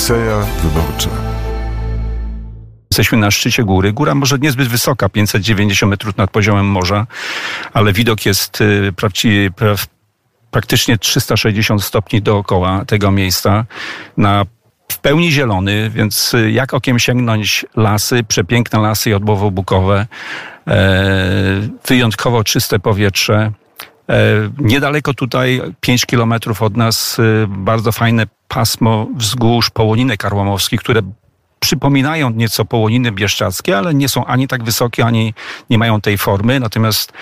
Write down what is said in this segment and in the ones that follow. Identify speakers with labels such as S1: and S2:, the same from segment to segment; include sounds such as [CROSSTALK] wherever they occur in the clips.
S1: Odyseja Wyborcza.
S2: Jesteśmy na szczycie góry. Góra może niezbyt wysoka, 590 metrów nad poziomem morza, ale widok jest y, prawdziwie, pra, praktycznie 360 stopni dookoła tego miejsca. Na w pełni zielony, więc y, jak okiem sięgnąć lasy, przepiękne lasy jodłowo-bukowe, e, wyjątkowo czyste powietrze. E, niedaleko tutaj, 5 kilometrów od nas, y, bardzo fajne pasmo wzgórz połoninek arłamowskich, które przypominają nieco połoniny bieszczackie, ale nie są ani tak wysokie, ani nie mają tej formy. Natomiast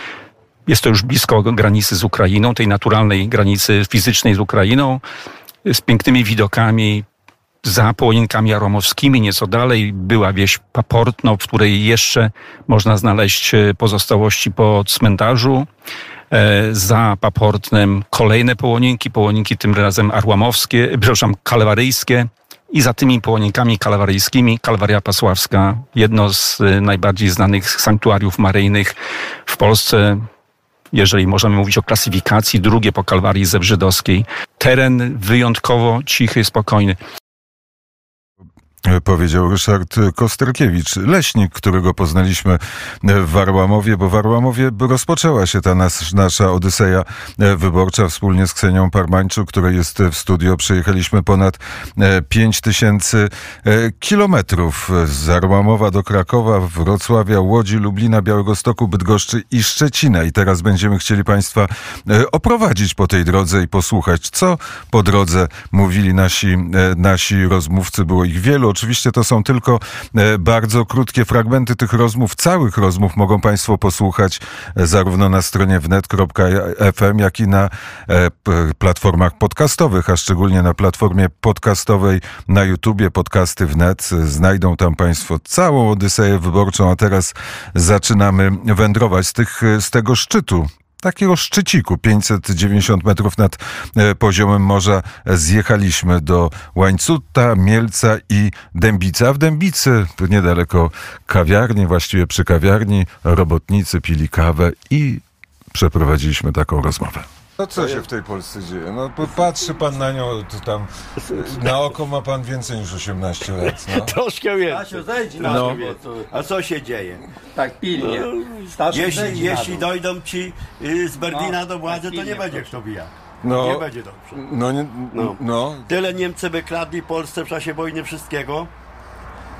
S2: jest to już blisko granicy z Ukrainą, tej naturalnej granicy fizycznej z Ukrainą, z pięknymi widokami, za połoninkami aromowskimi, nieco dalej była wieś Paportno, w której jeszcze można znaleźć e, pozostałości po cmentarzu. E, za Paportnem kolejne połoninki, połoninki tym razem arłamowskie, przepraszam, kalwaryjskie. I za tymi połoninkami kalwaryjskimi, Kalwaria Pasławska, jedno z e, najbardziej znanych sanktuariów maryjnych w Polsce, jeżeli możemy mówić o klasyfikacji, drugie po Kalwarii Zebrzydowskiej. Teren wyjątkowo cichy, spokojny
S1: powiedział Ryszard Kosterkiewicz, leśnik, którego poznaliśmy w Warłamowie, bo w Warłamowie rozpoczęła się ta nas, nasza odyseja wyborcza wspólnie z Ksenią Parmańczuk, której jest w studio. Przejechaliśmy ponad 5 tysięcy kilometrów z Warłamowa do Krakowa, Wrocławia, Łodzi, Lublina, Białegostoku, Bydgoszczy i Szczecina. I teraz będziemy chcieli Państwa oprowadzić po tej drodze i posłuchać, co po drodze mówili nasi, nasi rozmówcy. Było ich wielu Oczywiście to są tylko e, bardzo krótkie fragmenty tych rozmów. Całych rozmów mogą Państwo posłuchać e, zarówno na stronie wnet.fm, jak i na e, platformach podcastowych, a szczególnie na platformie podcastowej na YouTubie Podcasty Wnet. Znajdą tam Państwo całą Odyseję Wyborczą, a teraz zaczynamy wędrować z, tych, z tego szczytu takiego szczyciku, 590 metrów nad e, poziomem morza, zjechaliśmy do Łańcuta, Mielca i Dębica. W Dębicy, niedaleko kawiarni, właściwie przy kawiarni, robotnicy pili kawę i przeprowadziliśmy taką rozmowę. No co się w tej Polsce dzieje? No patrzy pan na nią, to tam na oko ma pan więcej niż 18 lat. No. [LAUGHS]
S3: Troszkę więcej.
S4: zejdź na
S3: No. A co się dzieje?
S4: Tak pilnie. Stasiu, zejdź
S3: Jeśli,
S4: na
S3: jeśli
S4: dół.
S3: dojdą ci y, z Berlina
S4: No,
S3: do władzy,
S4: tak
S3: to nie
S4: pilnie,
S3: będzie kto bija.
S1: No,
S3: Nie będzie dobrze.
S1: no, nie,
S3: No.
S1: no.
S3: Tyle Niemcy wykradli Polsce w czasie wojny wszystkiego.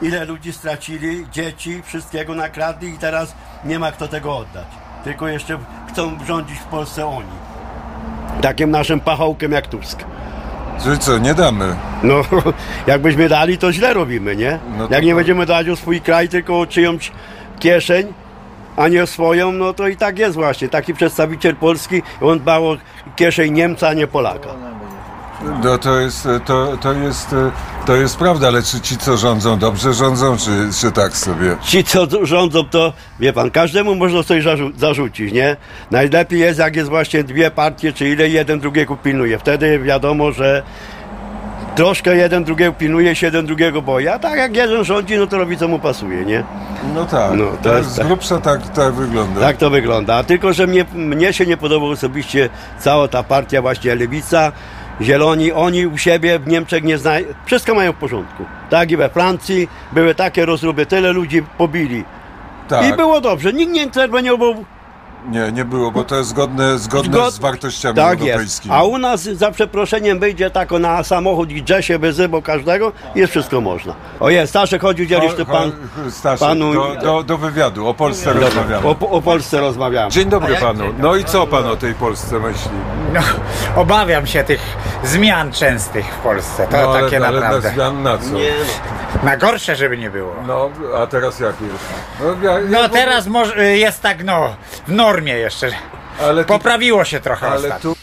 S3: Ile ludzi stracili, dzieci, wszystkiego nakradli i teraz nie ma kto tego oddać. Tylko jeszcze chcą rządzić w Polsce oni. Takim naszym pachołkiem jak Tusk.
S1: Czyli co, nie damy?
S3: No, [LAUGHS] jakbyśmy dali, to źle robimy, nie?
S1: No to
S3: Jak nie
S1: to-
S3: będziemy dać o swój kraj, tylko o czyjąś kieszeń, a nie o swoją, no to i tak jest właśnie. Taki przedstawiciel Polski, on dbał o kieszeń Niemca, a nie Polaka.
S1: No to jest, to, to jest, to jest prawda, ale czy ci, co rządzą, dobrze rządzą, czy, czy tak sobie?
S3: Ci, co rządzą, to wie pan, każdemu można coś zarzu- zarzucić, nie? Najlepiej jest, jak jest właśnie dwie partie, czy ile jeden drugiego pilnuje. Wtedy wiadomo, że troszkę jeden drugiego pilnuje się, jeden drugiego boi. A tak jak jeden rządzi, no to robi co mu pasuje, nie?
S1: No tak,
S3: No, to jest
S1: z grubsza tak, tak wygląda.
S3: Tak to wygląda. A tylko, że mnie, mnie się nie podoba osobiście cała ta partia właśnie Lewica, Zieloni, oni u siebie w Niemczech nie znają, wszystko mają w porządku. Tak i we Francji były takie rozruby, tyle ludzi pobili.
S1: tak.
S3: I było dobrze, nikt nie interweniował.
S1: Nie, nie było, bo to jest zgodne, zgodne
S3: Zgod-
S1: z wartościami
S3: Tak jest.
S1: europejskimi.
S3: A u nas za przeproszeniem wyjdzie tako na samochód i drze się wyzywał każdego jest wszystko można. O jest, Staszek chodzi dzielisz tu pan.
S1: Staszek,
S3: panu-
S1: do, do, do wywiadu, o Polsce rozmawiamy.
S3: O, o Polsce rozmawiamy.
S1: Dzień dobry panu. No i co pan o tej Polsce myśli?
S5: No, obawiam się tych zmian częstych w Polsce. To
S1: No, ale,
S5: takie
S1: ale
S5: naprawdę.
S1: na zmian na co?
S3: Nie,
S5: Na gorsze, żeby nie było.
S1: No, a teraz jak jest? No, ja, ja
S5: No
S1: w ogóle-
S5: teraz może jest tak, no, w normie jeszcze.
S1: ale
S5: Poprawiło się trochę
S1: ale
S5: ostatnio.
S1: tu...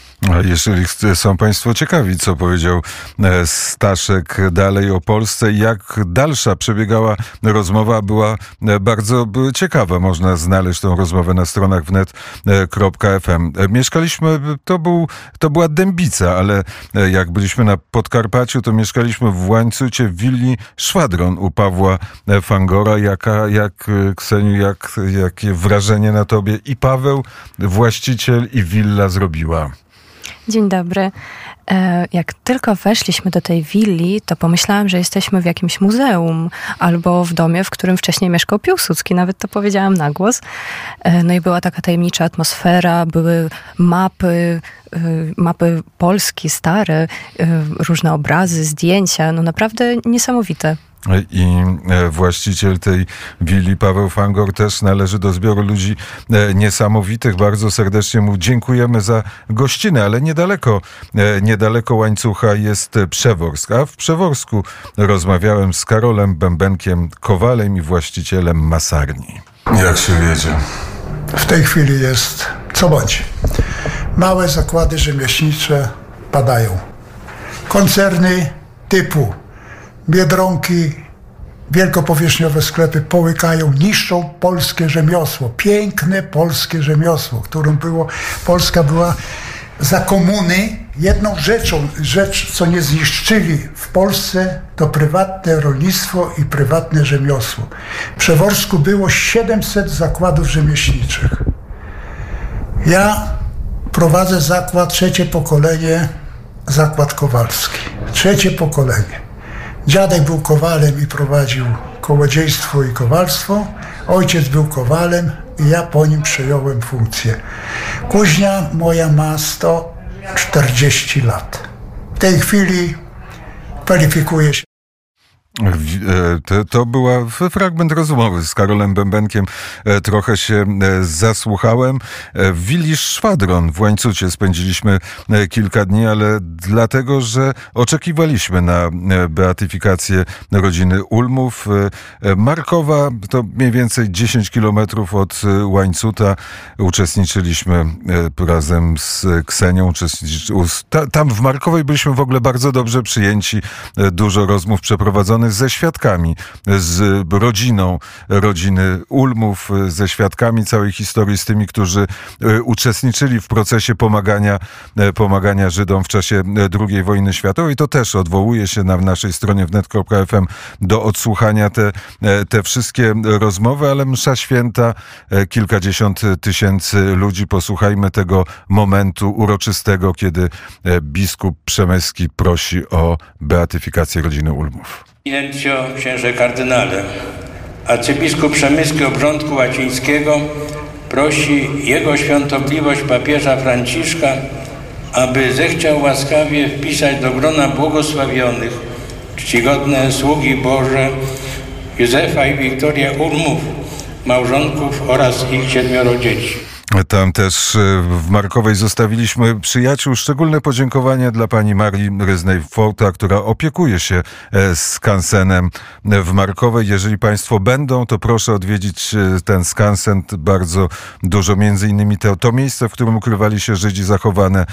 S1: Jeżeli są Państwo ciekawi, co powiedział e, Staszek dalej o Polsce jak dalsza przebiegała rozmowa, była e, bardzo ciekawa. Można znaleźć tą rozmowę na stronach wnet.fm. E, Mieszkaliśmy, to, był, to była Dębica, ale jak byliśmy na Podkarpaciu, to mieszkaliśmy w Łańcucie w willi Szwadron u Pawła Fangora. Jaka, jak, Kseniu, jak, jakie wrażenie na tobie i Paweł, właściciel i willa zrobiła?
S6: Dzień dobry. E, Jak tylko weszliśmy do tej willi, to pomyślałam, że jesteśmy w jakimś muzeum albo w domie, w którym wcześniej mieszkał Piłsudski. Nawet to powiedziałam na głos. E, No i była taka tajemnicza atmosfera, były mapy, e, mapy Polski stare, różne obrazy, zdjęcia. No naprawdę niesamowite.
S1: I e, właściciel tej willi, Paweł Fangor, też należy do zbioru ludzi e, niesamowitych. Bardzo serdecznie mu dziękujemy za gościnę, ale niedaleko, e, niedaleko łańcucha jest Przeworsk. A w Przeworsku rozmawiałem z Karolem Bębenkiem Kowalem i właścicielem masarni. Jak się wiedzie?
S7: w tej chwili jest co bądź. Małe zakłady rzemieślnicze padają. Koncerny typu Biedronki, wielkopowierzchniowe sklepy połykają, niszczą polskie rzemiosło. Piękne polskie rzemiosło, którym było, Polska była za komuny. Jedną rzeczą, rzecz, co nie zniszczyli w Polsce, to prywatne rolnictwo i prywatne rzemiosło. W Przeworsku było 700 zakładów rzemieślniczych. Ja prowadzę zakład, trzecie pokolenie, zakład kowalski. Trzecie pokolenie. Dziadek był kowalem i prowadził kołodziejstwo i kowalstwo. Ojciec był kowalem i ja po nim przejąłem funkcję. Kuźnia moja ma 140 lat. W tej chwili kwalifikuje się
S1: To, to była fragment rozmowy z Karolem Bębenkiem. E, Trochę się e, zasłuchałem. E, W Willi Szwadron w Łańcucie spędziliśmy e, kilka dni, ale dlatego, że oczekiwaliśmy na e, beatyfikację rodziny Ulmów. E, e, Markowa to mniej więcej 10 kilometrów od e, Łańcuta. Uczestniczyliśmy e, razem z Ksenią. Tam w Markowej byliśmy w ogóle bardzo dobrze przyjęci. E, Dużo rozmów przeprowadzonych ze świadkami, z rodziną rodziny Ulmów, ze świadkami całej historii, z tymi, którzy e, uczestniczyli w procesie pomagania, e, pomagania Żydom w czasie e, II wojny światowej. To też odwołuje się na naszej stronie wnet.fm do odsłuchania te, te wszystkie rozmowy, ale msza święta, kilkadziesiąt tysięcy ludzi. Posłuchajmy tego momentu uroczystego, kiedy biskup Przemyski prosi o beatyfikację rodziny Ulmów.
S8: Eminencjo, księże kardynale, arcybiskup Przemyski Obrządku Łacińskiego prosi Jego Świątobliwość papieża Franciszka, aby zechciał łaskawie wpisać do grona błogosławionych czcigodne sługi Boże Józefa i Wiktorię Urmów, małżonków oraz ich siedmioro dzieci.
S1: Tam też e, w Markowej zostawiliśmy przyjaciół. Szczególne podziękowania dla pani Marii Ryznej-Forta, która opiekuje się e, skansenem w Markowej. Jeżeli państwo będą, to proszę odwiedzić e, ten skansen. Bardzo dużo, między innymi to, to miejsce, w którym ukrywali się Żydzi zachowane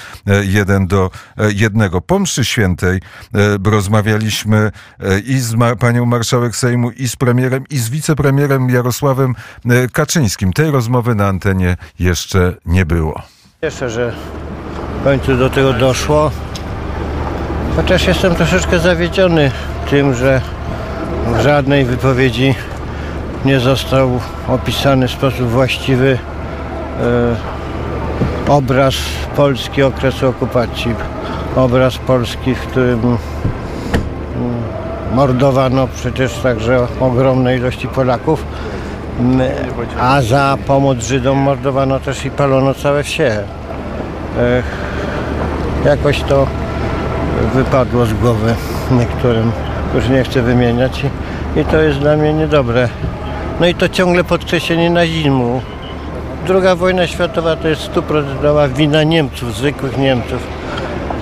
S1: jeden do jednego. Po mszy świętej rozmawialiśmy i z ma- panią marszałek Sejmu, i z premierem, i z wicepremierem Jarosławem Kaczyńskim. Tej rozmowy na antenie jeszcze nie było.
S9: Cieszę, że w końcu do tego doszło. Chociaż jestem troszeczkę zawiedziony tym, że w żadnej wypowiedzi nie został opisany w sposób właściwy e, obraz Polski okresu okupacji. Obraz Polski, w którym mm, mordowano przecież także ogromne ilości Polaków. A za pomoc Żydom mordowano też i palono całe wsie. Jakoś to wypadło z głowy niektórym, już nie chcę wymieniać i, i to jest dla mnie niedobre. No i to ciągle podkreślenie nazizmu. Druga wojna światowa to jest stuprocentowa wina Niemców, zwykłych Niemców,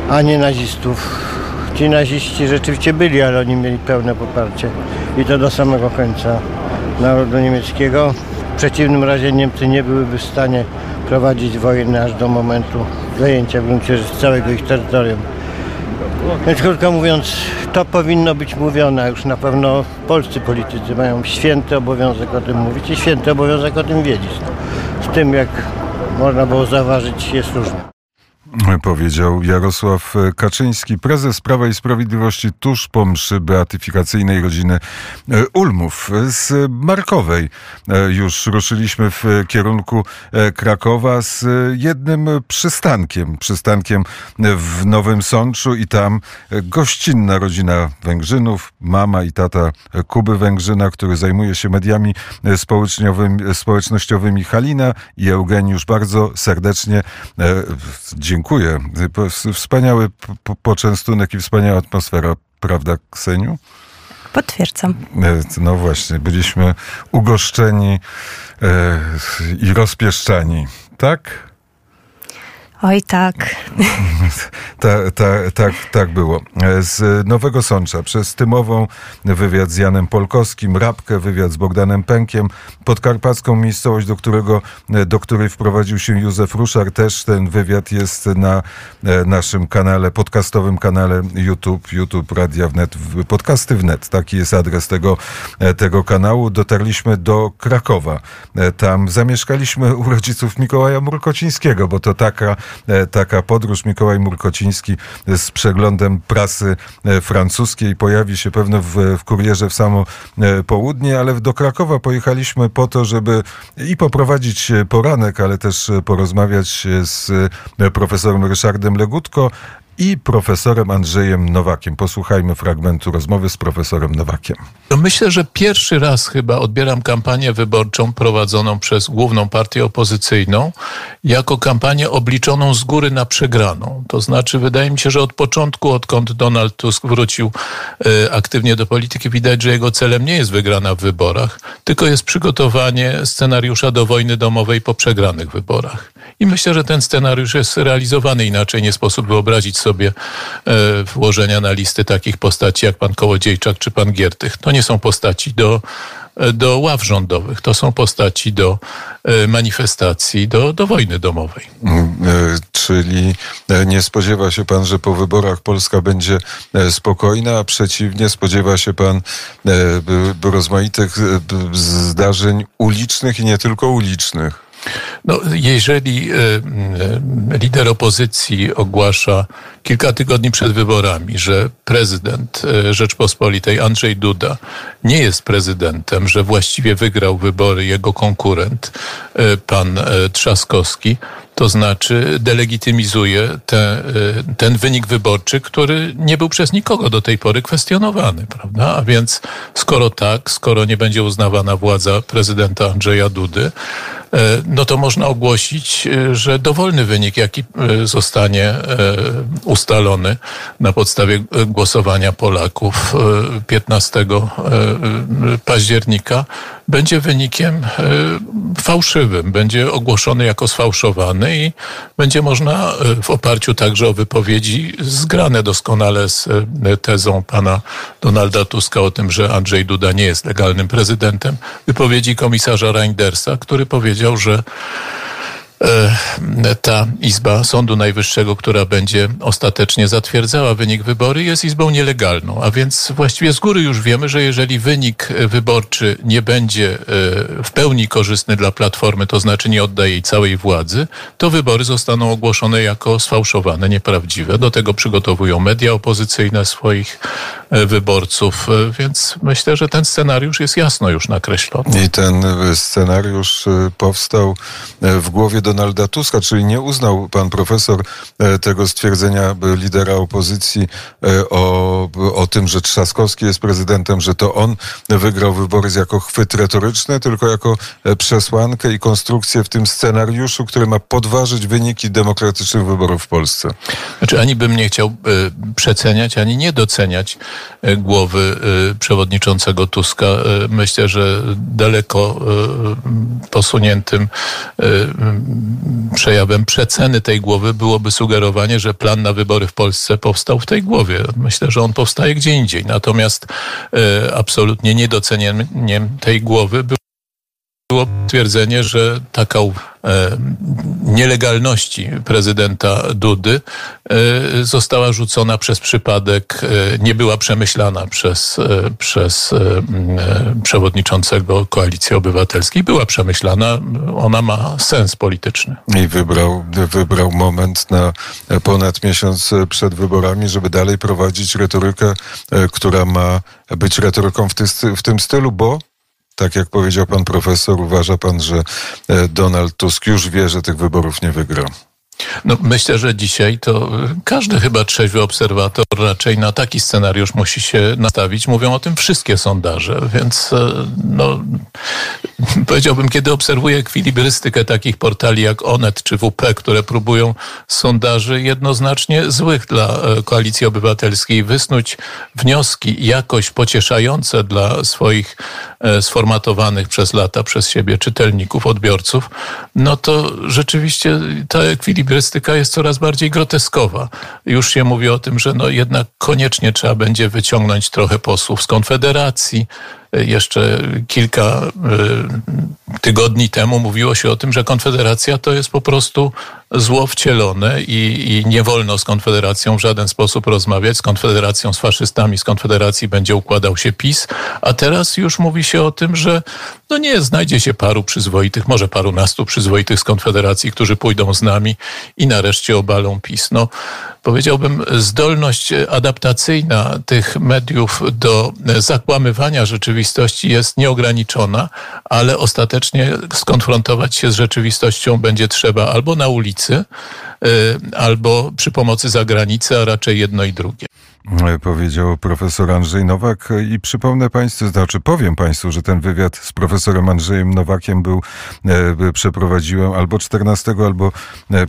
S9: a nie nazistów. Ci naziści rzeczywiście byli, ale oni mieli pełne poparcie i to do samego końca narodu niemieckiego. W przeciwnym razie Niemcy nie byłyby w stanie prowadzić wojny aż do momentu zajęcia w gruncie rzeczy całego ich terytorium. Więc krótko mówiąc, to powinno być mówione, a już na pewno polscy politycy mają święty obowiązek o tym mówić i święty obowiązek o tym wiedzieć. Z tym, jak można było zauważyć, jest różnie.
S1: Powiedział Jarosław Kaczyński, prezes Prawa i Sprawiedliwości tuż po mszy beatyfikacyjnej rodziny e, Ulmów z Markowej. E, już ruszyliśmy w kierunku e, Krakowa z jednym przystankiem. Przystankiem w Nowym Sączu i tam gościnna rodzina Węgrzynów, mama i tata Kuby Węgrzyna, który zajmuje się mediami społecznościowymi Halina i Eugeniusz. Bardzo serdecznie dziękuję dziękuję. Wspaniały poczęstunek i wspaniała atmosfera, prawda, Kseniu?
S6: Potwierdzam.
S1: E, no właśnie, byliśmy ugoszczeni e, i rozpieszczani, tak?
S6: Oj tak. [LAUGHS]
S1: Ta, ta, tak, tak było. Z Nowego Sącza przez Tymową wywiad z Janem Polkowskim, Rabkę wywiad z Bogdanem Pękiem, podkarpacką miejscowość, do, którego, do której wprowadził się Józef Ruszar. Też ten wywiad jest na e, naszym kanale, podcastowym kanale YouTube, YouTube Radia Wnet, podcasty wnet. Taki jest adres tego, e, tego kanału. Dotarliśmy do Krakowa. E, tam zamieszkaliśmy u rodziców Mikołaja Murkocińskiego, bo to taka E, taka podróż. Mikołaj Murkociński z przeglądem prasy e, francuskiej pojawi się pewno w, w kurierze w samo e, południe, ale do Krakowa pojechaliśmy po to, żeby i poprowadzić poranek, ale też porozmawiać z profesorem Ryszardem Legutko, i profesorem Andrzejem Nowakiem. Posłuchajmy fragmentu rozmowy z profesorem Nowakiem.
S10: Myślę, że pierwszy raz chyba odbieram kampanię wyborczą prowadzoną przez główną partię opozycyjną jako kampanię obliczoną z góry na przegraną. To znaczy, wydaje mi się, że od początku, odkąd Donald Tusk wrócił y, aktywnie do polityki, widać, że jego celem nie jest wygrana w wyborach, tylko jest przygotowanie scenariusza do wojny domowej po przegranych wyborach. I myślę, że ten scenariusz jest realizowany inaczej. Nie sposób wyobrazić sobie e, włożenia na listy takich postaci jak pan Kołodziejczak czy pan Giertych. To nie są postaci do, e, do ław rządowych. To są postaci do e, manifestacji, do, do wojny domowej.
S1: Mm, czyli nie spodziewa się pan, że po wyborach Polska będzie spokojna, a przeciwnie spodziewa się pan rozmaitych zdarzeń ulicznych i nie tylko ulicznych.
S10: No, jeżeli e, e, lider opozycji ogłasza kilka tygodni przed wyborami, że prezydent e, Rzeczpospolitej Andrzej Duda nie jest prezydentem, że właściwie wygrał wybory jego konkurent, pan Trzaskowski, to znaczy delegitymizuje te, ten wynik wyborczy, który nie był przez nikogo do tej pory kwestionowany, prawda? A więc skoro tak, skoro nie będzie uznawana władza prezydenta Andrzeja Dudy, no to można ogłosić, e, że dowolny wynik, jaki e, zostanie ustalony na podstawie głosowania Polaków 15 października, będzie wynikiem fałszywym, będzie ogłoszony jako sfałszowany i będzie można w oparciu także o wypowiedzi zgrane doskonale z tezą pana Donalda Tuska o tym, że Andrzej Duda nie jest legalnym prezydentem, wypowiedzi komisarza Reindersa, który powiedział, że e, ta Izba Sądu Najwyższego, która będzie ostatecznie zatwierdzała wynik wybory, jest izbą nielegalną. A więc właściwie z góry już wiemy, że jeżeli wynik wyborczy nie będzie e, w pełni korzystny dla Platformy, to znaczy nie odda jej całej władzy, to wybory zostaną ogłoszone jako sfałszowane, nieprawdziwe. Do tego przygotowują media opozycyjne swoich E, wyborców, e, więc myślę, że ten scenariusz jest jasno już nakreślony.
S1: I ten e, scenariusz powstał w głowie Donalda Tuska, czyli nie uznał pan profesor tego stwierdzenia lidera opozycji o, o tym, że Trzaskowski jest prezydentem, że to on wygrał wybory jako chwyt retoryczny, tylko jako przesłankę i konstrukcję w tym scenariuszu, który ma podważyć wyniki demokratycznych wyborów w Polsce.
S10: Znaczy, ani bym nie chciał przeceniać, ani nie doceniać E, głowy e, przewodniczącego Tuska. E, myślę, że daleko posuniętym przejawem przeceny tej głowy byłoby sugerowanie, że plan na wybory w Polsce powstał w tej głowie. Myślę, że on powstaje gdzie indziej. Natomiast absolutnie niedocenieniem tej głowy było twierdzenie, że taka nielegalności prezydenta Dudy została rzucona przez przypadek, nie była przemyślana przez, przez przewodniczącego Koalicji Obywatelskiej. Była przemyślana, ona ma sens polityczny.
S1: I wybrał, wybrał moment na ponad miesiąc przed wyborami, żeby dalej prowadzić retorykę, która ma być retoryką w, ty, w tym stylu, bo tak jak powiedział pan profesor, uważa pan, że Donald Tusk już wie, że tych wyborów nie wygra?
S10: No, myślę, że dzisiaj to każdy chyba trzeźwy obserwator raczej na taki scenariusz musi się nastawić. Mówią o tym wszystkie sondaże, więc no, [LAUGHS] powiedziałbym, kiedy obserwuję ekwilibrystykę takich portali jak Onet czy WP, które próbują sondaży jednoznacznie złych dla Koalicji Obywatelskiej wysnuć wnioski jakoś pocieszające dla swoich sformatowanych przez lata przez siebie czytelników, odbiorców, no to rzeczywiście ta ekwilibrystyka jest coraz bardziej groteskowa. Już się mówi o tym, że no jednak koniecznie trzeba będzie wyciągnąć trochę posłów z Konfederacji, jeszcze kilka tygodni temu mówiło się o tym, że Konfederacja to jest po prostu zło wcielone i, i, nie wolno z Konfederacją w żaden sposób rozmawiać. Z Konfederacją, z faszystami, z Konfederacji będzie układał się PiS, a teraz już mówi się o tym, że no nie, znajdzie się paru przyzwoitych, może parunastu przyzwoitych z Konfederacji, którzy pójdą z nami i nareszcie obalą PiS. No, powiedziałbym, zdolność adaptacyjna tych mediów do zakłamywania rzeczywistości jest nieograniczona, ale ostatecznie skonfrontować się z rzeczywistością będzie trzeba albo na ulicy, albo przy pomocy zagranicy, a raczej jedno i drugie
S1: powiedział profesor Andrzej Nowak i przypomnę Państwu, znaczy powiem Państwu, że ten wywiad z profesorem Andrzejem Nowakiem był, e, przeprowadziłem albo 14, albo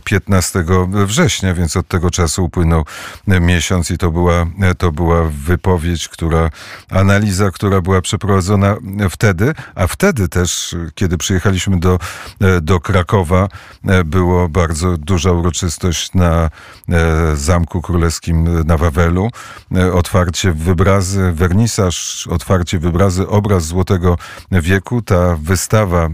S1: 15 września, więc od tego czasu upłynął miesiąc i to była, to była wypowiedź, która, analiza, która była przeprowadzona wtedy, a wtedy też, kiedy przyjechaliśmy do, do Krakowa, było bardzo duża uroczystość na Zamku Królewskim na Wawelu. E, otwarcie wybrazy, wernisaż, otwarcie wybrazy, obraz Złotego Wieku. Ta wystawa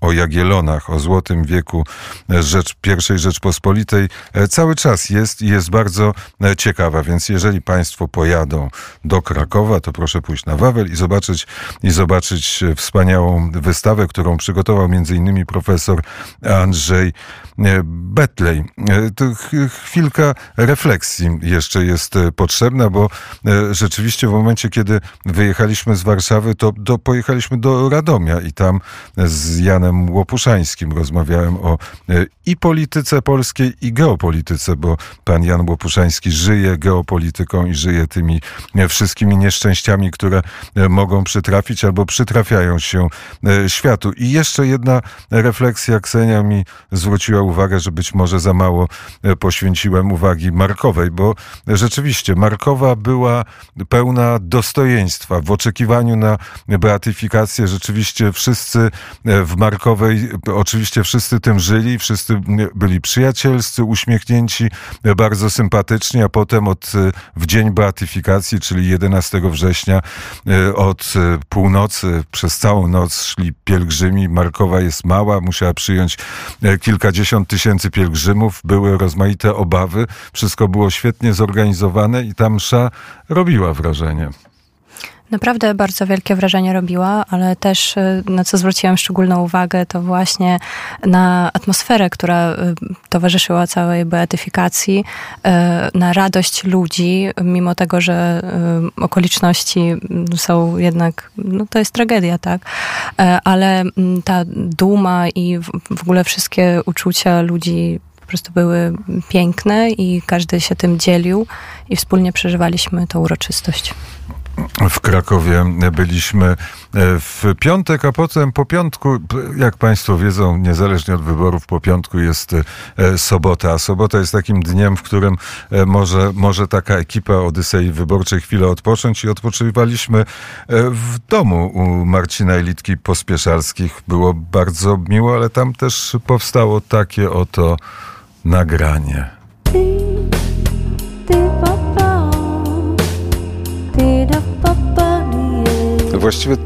S1: o Jagielonach, o Złotym Wieku Rzecz, pierwszej Rzeczpospolitej e, cały czas jest i jest bardzo e, ciekawa, więc jeżeli Państwo pojadą do Krakowa, to proszę pójść na Wawel i zobaczyć, i zobaczyć wspaniałą wystawę, którą przygotował między innymi profesor Andrzej Betlej. To chwilka refleksji jeszcze jest potrzebna, bo rzeczywiście w momencie, kiedy wyjechaliśmy z Warszawy, to pojechaliśmy do Radomia i tam z Janem Łopuszańskim rozmawiałem o i polityce polskiej, i geopolityce, bo pan Jan Łopuszański żyje geopolityką i żyje tymi wszystkimi nieszczęściami, które mogą przytrafić albo przytrafiają się światu. I jeszcze jedna refleksja, Ksenia mi zwróciła uwagę, że być może za mało e, poświęciłem uwagi Markowej, bo rzeczywiście Markowa była pełna dostojeństwa. W oczekiwaniu na beatyfikację rzeczywiście wszyscy e, w Markowej, oczywiście wszyscy tym żyli, wszyscy byli przyjacielscy, uśmiechnięci, bardzo sympatyczni, a potem od w dzień beatyfikacji, czyli 11 września, od północy przez całą noc szli pielgrzymi. Markowa jest mała, musiała przyjąć kilkadziesiąt tysięcy pielgrzymów, były rozmaite obawy, wszystko było świetnie zorganizowane i ta msza robiła wrażenie.
S6: Naprawdę bardzo wielkie wrażenie robiła, ale też y, na co zwróciłam szczególną uwagę, to właśnie na atmosferę, która y, towarzyszyła całej beatyfikacji, y, na radość ludzi, mimo tego, że okoliczności są jednak, no to jest tragedia, tak, ale mm, ta duma i w ogóle wszystkie uczucia ludzi po prostu były piękne i każdy się tym dzielił i wspólnie przeżywaliśmy tą uroczystość
S1: w Krakowie byliśmy e, w piątek, a potem po piątku, jak Państwo wiedzą, niezależnie od wyborów, po piątku jest e, sobota. A sobota jest takim dniem, w którym e, może, może taka ekipa Odysei Wyborczej chwilę odpocząć i odpoczywaliśmy w domu u Marcina Elitki Pospieszalskich. Było bardzo miło, ale tam też powstało takie oto nagranie. Właściwie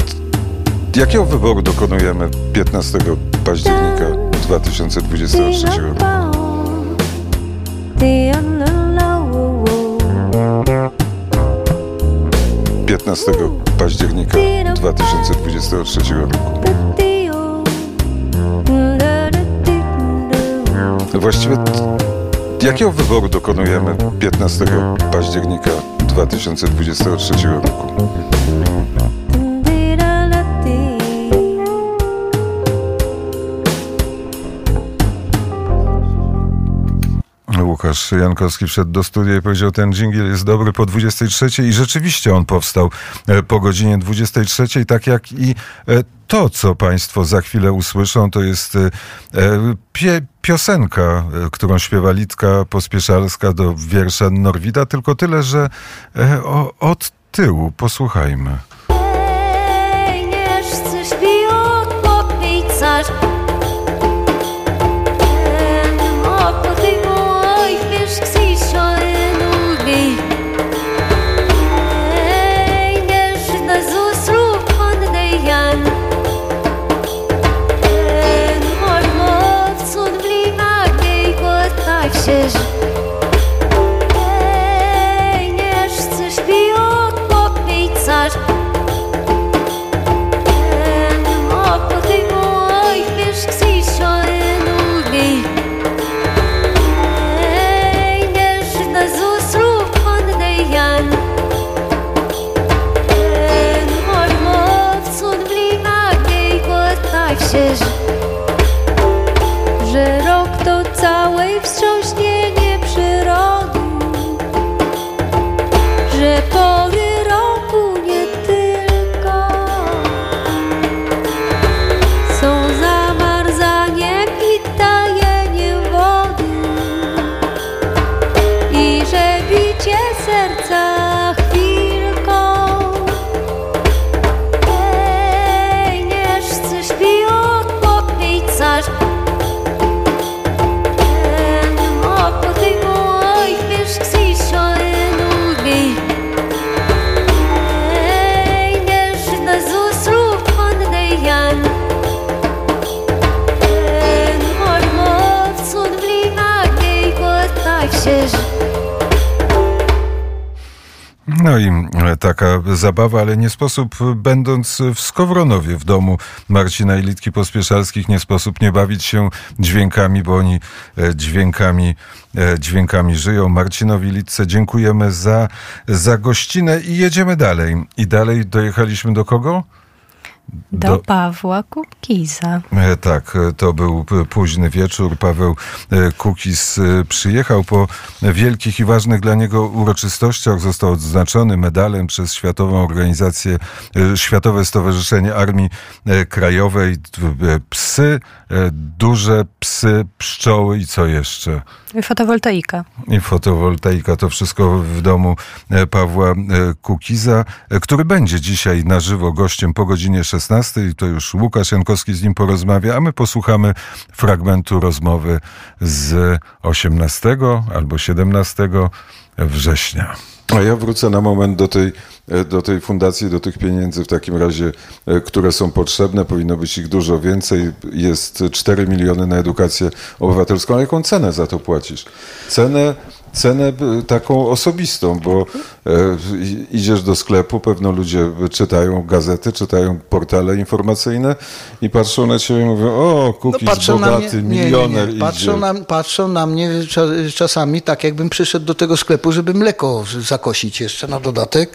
S1: jakiego wyboru dokonujemy 15 października? 2023 roku. 15 października 2023 roku. Właściwie jakiego wyboru dokonujemy 15 października 2023 roku? Łukasz Jankowski wszedł do studia i powiedział, ten dżingiel jest dobry po 23 i rzeczywiście on powstał e, po godzinie 23, tak jak i e, to, co Państwo za chwilę usłyszą, to jest e, pie, piosenka, którą śpiewa Litka Pospieszalska do wiersza Norwida, tylko tyle, że od tyłu posłuchajmy. No i e, taka zabawa, ale nie sposób, e, będąc w Skowronowie, w domu Marcina i Litki Pospieszalskich, nie sposób nie bawić się dźwiękami, bo oni e, dźwiękami, dźwiękami żyją. Marcinowi Litce dziękujemy za, za gościnę i jedziemy dalej. I dalej dojechaliśmy do kogo?
S6: Do,
S1: Do-
S6: Pawła Kukiza.
S1: E, Tak, e, to był późny wieczór. Paweł e, Kukis e, przyjechał po wielkich i ważnych dla niego uroczystościach. Został odznaczony medalem przez Światową Organizację, Światowe Stowarzyszenie Armii Krajowej. Psy, duże psy, pszczoły i co jeszcze?
S6: Fotowoltaika.
S1: I fotowoltaika, to wszystko w domu Pawła Kukiza, który będzie dzisiaj na żywo gościem po godzinie 16. I to już Łukasz Jankowski z nim porozmawia, a my posłuchamy fragmentu rozmowy z 18 albo 17 września. A ja wrócę na moment do tej, do tej fundacji, do tych pieniędzy w takim razie, e, które są potrzebne. Powinno być ich dużo więcej. Jest 4 miliony na edukację obywatelską. A jaką cenę za to płacisz? Cenę, cenę e, taką osobistą, bo e, idziesz do sklepu, pewno ludzie czytają gazety, czytają portale informacyjne i patrzą na ciebie i mówią, o, kukiz bogaty, milioner
S11: No, Patrzą,
S1: idzie.
S11: na, patrzą na mnie cza- czasami tak, jakbym przyszedł do tego sklepu, żeby mleko zakosić jeszcze na dodatek.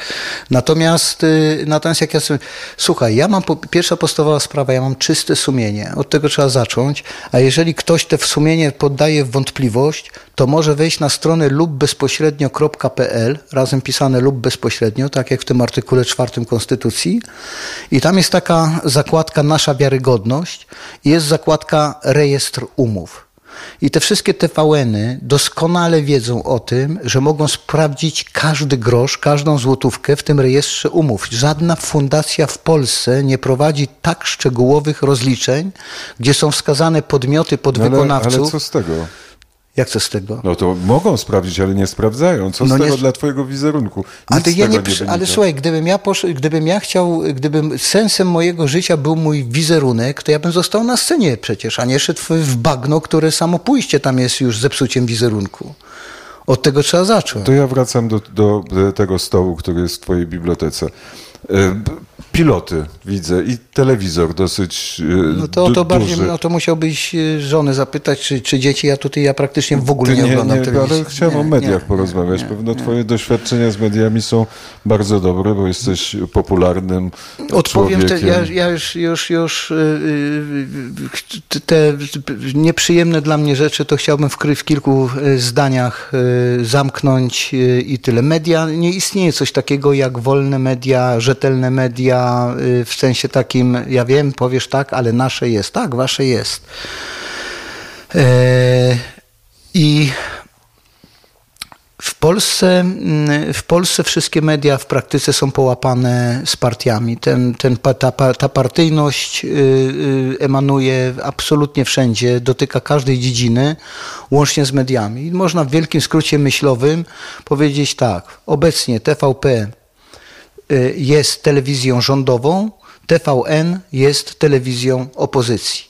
S11: Natomiast, y, natomiast jak ja sobie, słuchaj, ja mam, po, pierwsza podstawowa sprawa, ja mam czyste sumienie. Od tego trzeba zacząć. A jeżeli ktoś te sumienie poddaje w wątpliwość, to może wejść na stronę lub bezpośrednio.pl, razem pisane lub bezpośrednio, tak jak w tym artykule czwartym Konstytucji. I tam jest taka zakładka Nasza wiarygodność i jest zakładka Rejestr umów. I te wszystkie TVN-y doskonale wiedzą o tym, że mogą sprawdzić każdy grosz, każdą złotówkę w tym rejestrze umów. Żadna fundacja w Polsce nie prowadzi tak szczegółowych rozliczeń, gdzie są wskazane podmioty
S1: No ale,
S11: podwykonawców.
S1: ale co z tego?
S11: Jak co z tego?
S1: No to mogą sprawdzić, ale nie sprawdzają. Co
S11: No
S1: z
S11: nie
S1: tego dla twojego wizerunku? Nic
S11: Ale, ja nie,
S1: nie
S11: ale słuchaj, gdybym ja, posz, gdybym ja chciał, gdybym sensem mojego życia był mój wizerunek, to ja bym został na scenie przecież, a nie szedł w- w bagno, które samo pójście tam jest już zepsuciem wizerunku. Od tego trzeba zacząć.
S1: To ja wracam do, do tego stołu, który jest w twojej bibliotece. E, Piloty widzę i telewizor dosyć e,
S11: No to, to bardziej,
S1: duży.
S11: no to musiałbyś e, żony zapytać, czy, czy dzieci, ja tutaj ja praktycznie w ogóle
S1: Ty
S11: nie, oglądam
S1: nie,
S11: telewizji.
S1: Ale chciałem
S11: Nie,
S1: o mediach
S11: nie,
S1: porozmawiać.
S11: nie,
S1: Pewno
S11: nie.
S1: twoje doświadczenia z mediami są bardzo dobre, bo jesteś popularnym
S11: Odpowiem, te, ja, ja już, już, już y, y, te nieprzyjemne dla mnie rzeczy to chciałbym w, w kilku y, zdaniach y, zamknąć y, i tyle. Media, nie istnieje coś takiego jak wolne media, rzetelne media, y, w sensie takim, ja wiem, powiesz tak, ale nasze jest. Tak, wasze jest. E, I w Polsce, mm, w Polsce wszystkie media w praktyce są połapane z partiami. Ten, ten, ta, ta partyjność y, y, emanuje absolutnie wszędzie, dotyka każdej dziedziny, łącznie z mediami. Można w wielkim skrócie myślowym powiedzieć tak. Obecnie TVP jest telewizją rządową, TVN jest telewizją opozycji.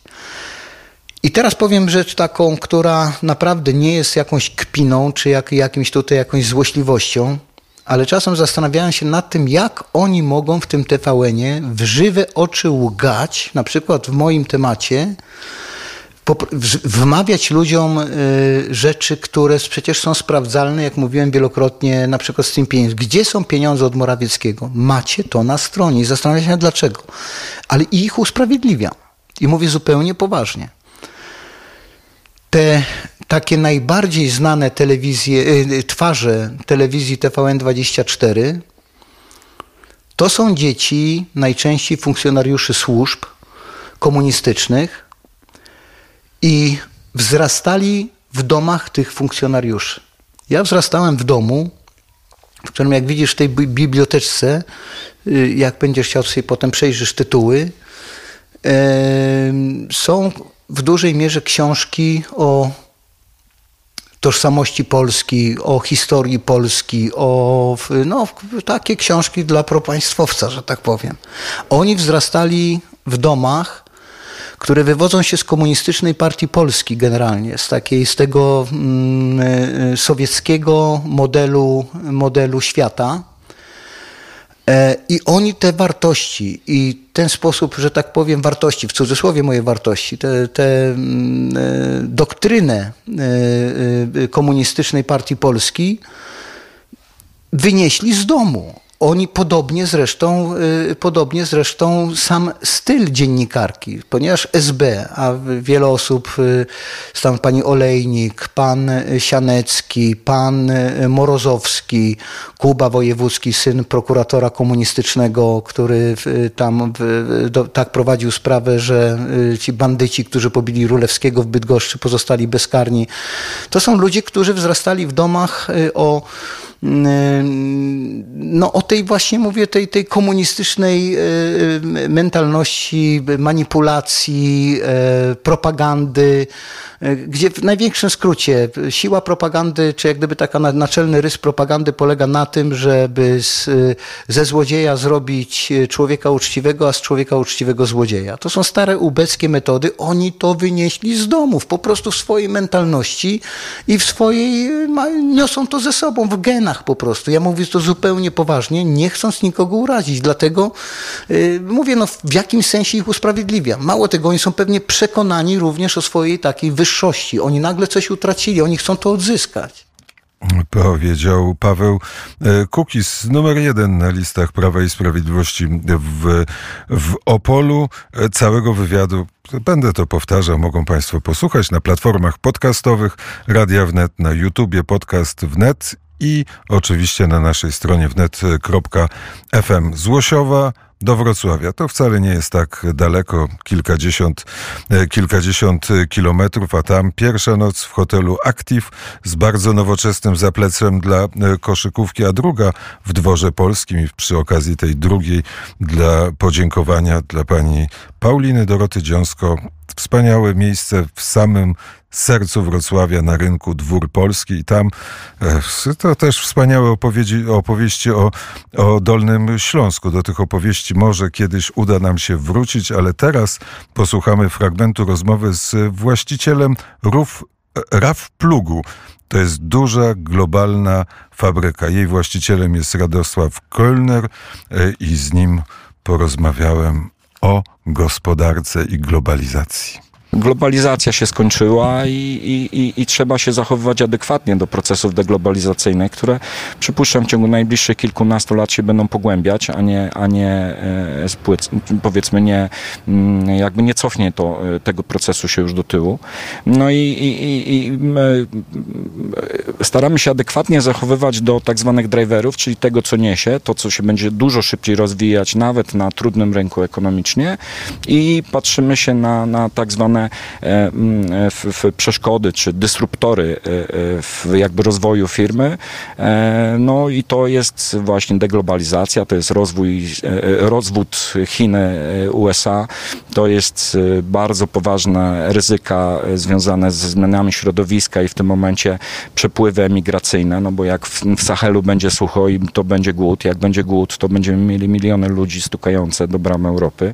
S11: I teraz powiem rzecz taką, która naprawdę nie jest jakąś kpiną, czy jak, jakimś tutaj jakąś złośliwością, ale czasem zastanawiałem się nad tym, jak oni mogą w tym TVN-ie w żywe oczy łgać, na przykład w moim temacie, wmawiać ludziom y, rzeczy, które przecież są sprawdzalne, jak mówiłem wielokrotnie, na przykład z tym pieniędzmi. Gdzie są pieniądze od Morawieckiego? Macie to na stronie i zastanawiam się dlaczego. Ale ich usprawiedliwiam. I mówię zupełnie poważnie te takie najbardziej znane telewizje, y, twarze telewizji TVN24 to są dzieci najczęściej funkcjonariuszy służb komunistycznych i wzrastali w domach tych funkcjonariuszy. Ja wzrastałem w domu, w którym jak widzisz w tej bi- biblioteczce, y, jak będziesz chciał sobie potem przejrzysz tytuły, są w dużej mierze książki o tożsamości Polski, o historii Polski, o no, takie książki dla propaństwowca, że tak powiem. Oni wzrastali w domach, które wywodzą się z komunistycznej partii Polski generalnie, z takiej, z tego mm, e, sowieckiego modelu, modelu świata. E, I oni te wartości i ten sposób, że tak powiem, wartości, w cudzysłowie moje wartości, te, te mm, e, doktrynę e, komunistycznej partii Polski wynieśli z domu. Oni podobnie zresztą, y, podobnie zresztą sam styl dziennikarki, ponieważ SB, a wiele osób, y, tam pani Olejnik, pan Sianecki, pan y, Morozowski, Kuba Wojewódzki, syn prokuratora komunistycznego, który tam do, tak prowadził sprawę, że ci bandyci, którzy pobili Rulewskiego w Bydgoszczy, pozostali bezkarni. To są ludzie, którzy wzrastali w domach o no o tej właśnie mówię, tej, tej komunistycznej e, e, mentalności, manipulacji, e, propagandy, gdzie w największym skrócie siła propagandy, czy jak gdyby taka na- naczelny rys propagandy polega na tym, żeby z, ze złodzieja zrobić człowieka uczciwego, a z człowieka uczciwego złodzieja. To są stare ubeckie metody. Oni to wynieśli z domów, po prostu w swojej mentalności i w swojej, niosą to ze sobą w genach po prostu. Ja mówię to zupełnie poważnie, nie chcąc nikogo urazić. Dlatego y, mówię, no w jakimś sensie ich usprawiedliwiam. Mało tego, oni są pewnie przekonani również o swojej takiej wyższości. Oni nagle coś utracili, oni chcą to odzyskać.
S1: Powiedział Paweł e, Kukis, numer jeden na listach Prawa i Sprawiedliwości w, w Opolu. E, Całego wywiadu, będę to powtarzał, mogą Państwo posłuchać na platformach podcastowych Radia Wnet, na YouTubie podcast Wnet i oczywiście na naszej stronie wnet.fm. Złosiowa do Wrocławia. To wcale nie jest tak daleko, kilkadziesiąt, e, kilkadziesiąt kilometrów, a tam pierwsza noc w hotelu Active z bardzo nowoczesnym zaplecem dla e, koszykówki, a druga w dworze polskim i przy okazji tej drugiej dla podziękowania dla pani Pauliny Doroty Dziąsko. Wspaniałe miejsce w samym sercu Wrocławia na rynku Dwór Polski i tam e, to też wspaniałe opowieści, opowieści o, o Dolnym Śląsku. Do tych opowieści może kiedyś uda nam się wrócić, ale teraz posłuchamy fragmentu rozmowy z właścicielem RUF, RAF Plugu. To jest duża, globalna fabryka. Jej właścicielem jest Radosław Kölner e, i z nim porozmawiałem o gospodarce i globalizacji
S12: globalizacja się skończyła i, i, i, i, trzeba się zachowywać adekwatnie do procesów deglobalizacyjnych, które przypuszczam w ciągu najbliższych kilkunastu lat się będą pogłębiać, a nie, a nie e, spłyc, powiedzmy nie, mm, jakby nie cofnie to, e, tego procesu się już do tyłu. No i, i staramy się adekwatnie zachowywać do tak zwanych driverów, czyli tego, co niesie, to, co się będzie dużo szybciej rozwijać, nawet na trudnym rynku ekonomicznie i patrzymy się na, na tak zwane E, mm, w przeszkody czy dysruptory e, e, w jakby rozwoju firmy. No i to jest właśnie deglobalizacja, to jest rozwój, rozwód Chiny, USA, to jest bardzo poważne ryzyka związane ze zmianami środowiska i w tym momencie przepływy emigracyjne, no bo jak w, w Sahelu będzie sucho i to będzie głód, jak będzie głód, to będziemy mieli miliony ludzi stukające do bram Europy.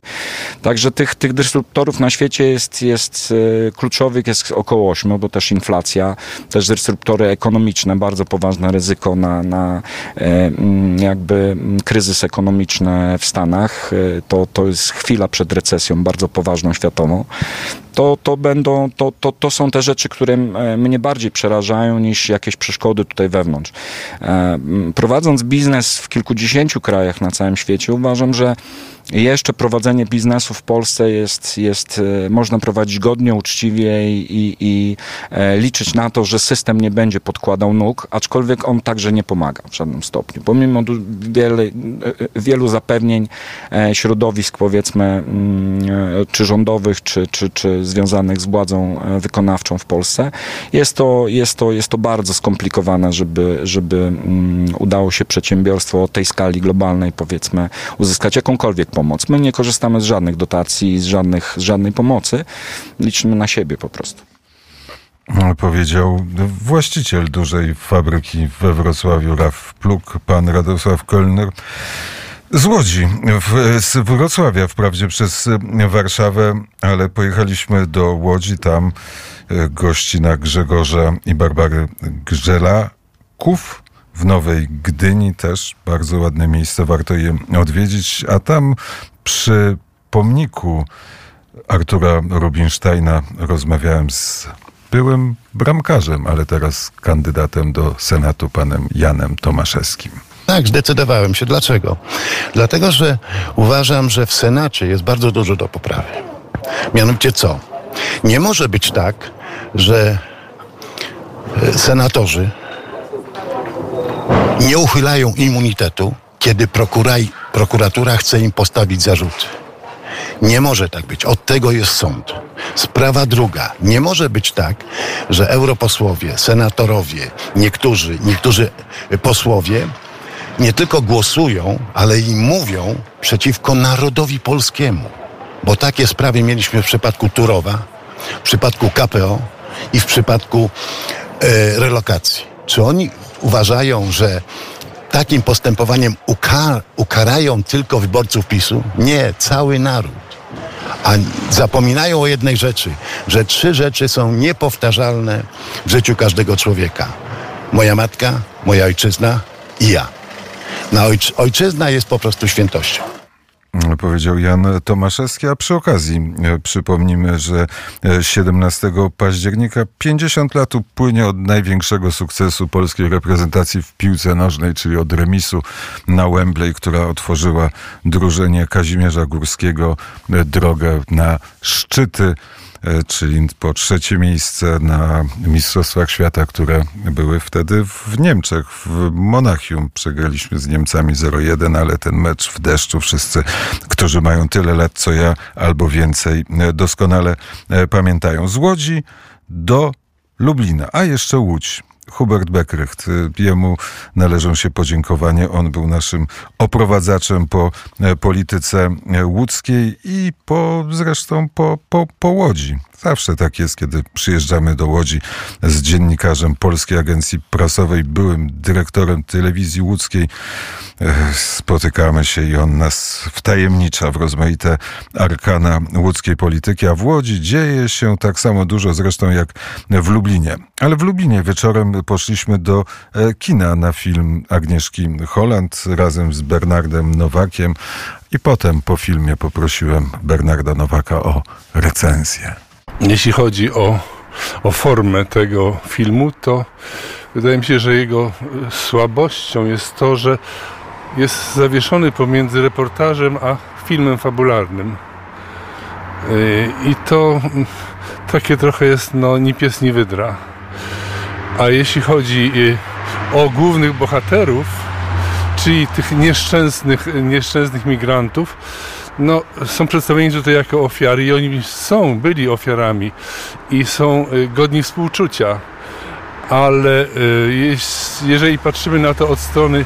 S12: Także tych, tych dysruptorów na świecie jest, jest e, kluczowych jest około 8, bo też inflacja, też dysruptory ekonomiczne, bardzo poważne ryzyko na, na e, jakby kryzys ekonomiczny w Stanach. E, to, to jest chwila przed recesją, bardzo poważną światową to, to będą, to, to, to są te rzeczy, które mnie bardziej przerażają niż jakieś przeszkody tutaj wewnątrz. Prowadząc biznes w kilkudziesięciu krajach na całym świecie, uważam, że jeszcze prowadzenie biznesu w Polsce jest, jest e, można prowadzić godnie, uczciwie i, i e, liczyć na to, że system nie będzie podkładał nóg, aczkolwiek on także nie pomaga w żadnym stopniu. Pomimo wiele, e, wielu zapewnień środowisk, powiedzmy, mm, czy rządowych, czy, czy, czy związanych z władzą wykonawczą w Polsce, jest to, jest to, jest to bardzo skomplikowane, żeby, żeby mm, udało się przedsiębiorstwo o tej skali globalnej, powiedzmy, uzyskać jakąkolwiek pomoc. My nie korzystamy z żadnych dotacji, z, żadnych, z żadnej pomocy. Liczymy na siebie po prostu.
S1: Powiedział właściciel dużej fabryki we Wrocławiu, RAF Pluk, pan Radosław Kölner. Z Łodzi, w, z Wrocławia wprawdzie przez Warszawę, ale pojechaliśmy do Łodzi, tam e, gościna Grzegorza i Barbary Grzelaków w Nowej Gdyni też bardzo ładne miejsce, warto je odwiedzić. A tam przy pomniku Artura Rubinsteina rozmawiałem z byłym bramkarzem, ale teraz kandydatem do Senatu, panem Janem Tomaszewskim.
S13: Tak, zdecydowałem się. Dlaczego? Dlatego, że uważam, że w Senacie jest bardzo dużo do poprawy. Mianowicie co? Nie może być tak, że e, senatorzy nie uchylają immunitetu, kiedy prokuraj, prokuratura chce im postawić zarzuty. Nie może tak być. Od tego jest sąd. Sprawa druga. Nie może być tak, że europosłowie, senatorowie, niektórzy, niektórzy posłowie nie tylko głosują, ale i mówią przeciwko narodowi polskiemu. Bo takie sprawy mieliśmy w przypadku Turowa, w przypadku KPO i w przypadku e, relokacji. Czy oni uważają, że takim postępowaniem ukar ukarają tylko wyborców PiSu? Nie, cały naród. A zapominają o jednej rzeczy, że trzy rzeczy są niepowtarzalne w życiu każdego człowieka. Moja matka, moja ojczyzna i ja. Na ojczy ojczyzna jest po prostu świętością
S1: powiedział Jan Tomaszewski, a przy okazji e, przypomnimy, że 17 e, października 50 lat upłynie od największego sukcesu polskiej reprezentacji w piłce nożnej, czyli od remisu na Wembley, która otworzyła drużynie Kazimierza Górskiego e, drogę na szczyty czyli po trzecie miejsce na Mistrzostwach Świata, które były wtedy w Niemczech, w Monachium. Przegraliśmy z Niemcami 0-1, ale ten mecz w deszczu wszyscy, którzy mają tyle lat co ja albo więcej, e, doskonale e, pamiętają. Z Łodzi do Lublina, a jeszcze Łódź. Hubert Beckrecht. Jemu należą się podziękowanie. On był naszym oprowadzaczem po e, polityce e, łódzkiej i po, zresztą po, po, po Łodzi. Zawsze tak jest, kiedy przyjeżdżamy do Łodzi z dziennikarzem Polskiej Agencji Prasowej, byłym dyrektorem telewizji łódzkiej. Spotykamy się i on nas wtajemnicza w rozmaite arkana łódzkiej polityki, a w Łodzi dzieje się tak samo dużo zresztą jak w Lublinie. Ale w Lublinie wieczorem poszliśmy do e, kina na film Agnieszki Holland razem z Bernardem Nowakiem i potem po filmie poprosiłem Bernarda Nowaka o recenzję.
S14: Jeśli chodzi o, o formę tego filmu, to wydaje mi się, że jego e, słabością jest to, że jest zawieszony pomiędzy reportażem a filmem fabularnym. Yy, I to mm, takie trochę jest, no, ni pies, ni wydra. A jeśli chodzi yy, o głównych bohaterów, czyli tych nieszczęsnych, nieszczęsnych migrantów, no, są przedstawieni tutaj jako ofiary i oni są, byli ofiarami i są y, godni współczucia. Ale y, jeżeli patrzymy na to od strony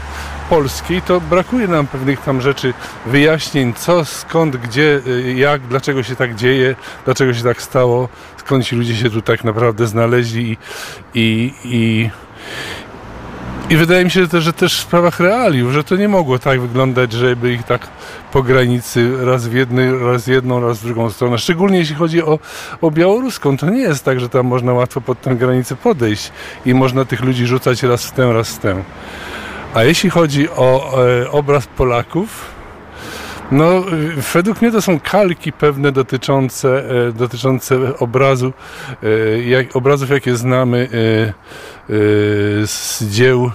S14: polskiej, to brakuje nam pewnych tam rzeczy, wyjaśnień, co, skąd, gdzie, y, jak, dlaczego się tak dzieje, dlaczego się tak stało, skąd ci ludzie się tu tak naprawdę znaleźli i, i, i i wydaje mi się że też, że też w sprawach realiów, że to nie mogło tak wyglądać, żeby ich tak po granicy raz w jednej, raz jedną, raz w drugą stronę. Szczególnie jeśli chodzi o, o białoruską. To nie jest tak, że tam można łatwo pod tę granicę podejść i można tych ludzi rzucać raz w tę, raz w tę. A jeśli chodzi o e, obraz Polaków, no, według mnie to są kalki pewne dotyczące, e, dotyczące obrazu, e, jak, obrazów, jakie znamy e, z dzieł,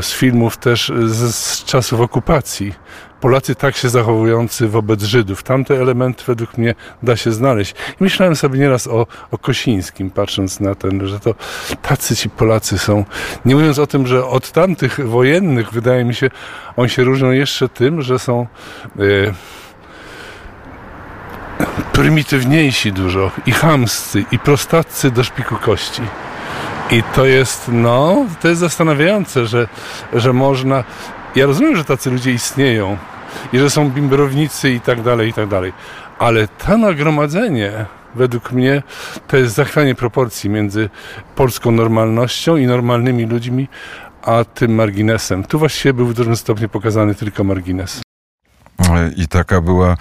S14: z filmów też z, z czasów okupacji. Polacy tak się zachowujący wobec Żydów. Tamte elementy według mnie da się znaleźć. I myślałem sobie nieraz o, o Kosińskim, patrząc na ten, że to tacy ci Polacy są. Nie mówiąc o tym, że od tamtych wojennych, wydaje mi się, oni się różnią jeszcze tym, że są e, prymitywniejsi dużo i chamscy i prostaccy do szpiku kości. I to jest, no, to jest zastanawiające, że, że można. Ja rozumiem, że tacy ludzie istnieją i że są bimbrownicy i tak dalej, i tak dalej. Ale to nagromadzenie, według mnie, to jest zachwianie proporcji między polską normalnością i normalnymi ludźmi, a tym marginesem. Tu właściwie był w dużym stopniu pokazany tylko margines.
S1: I taka była e,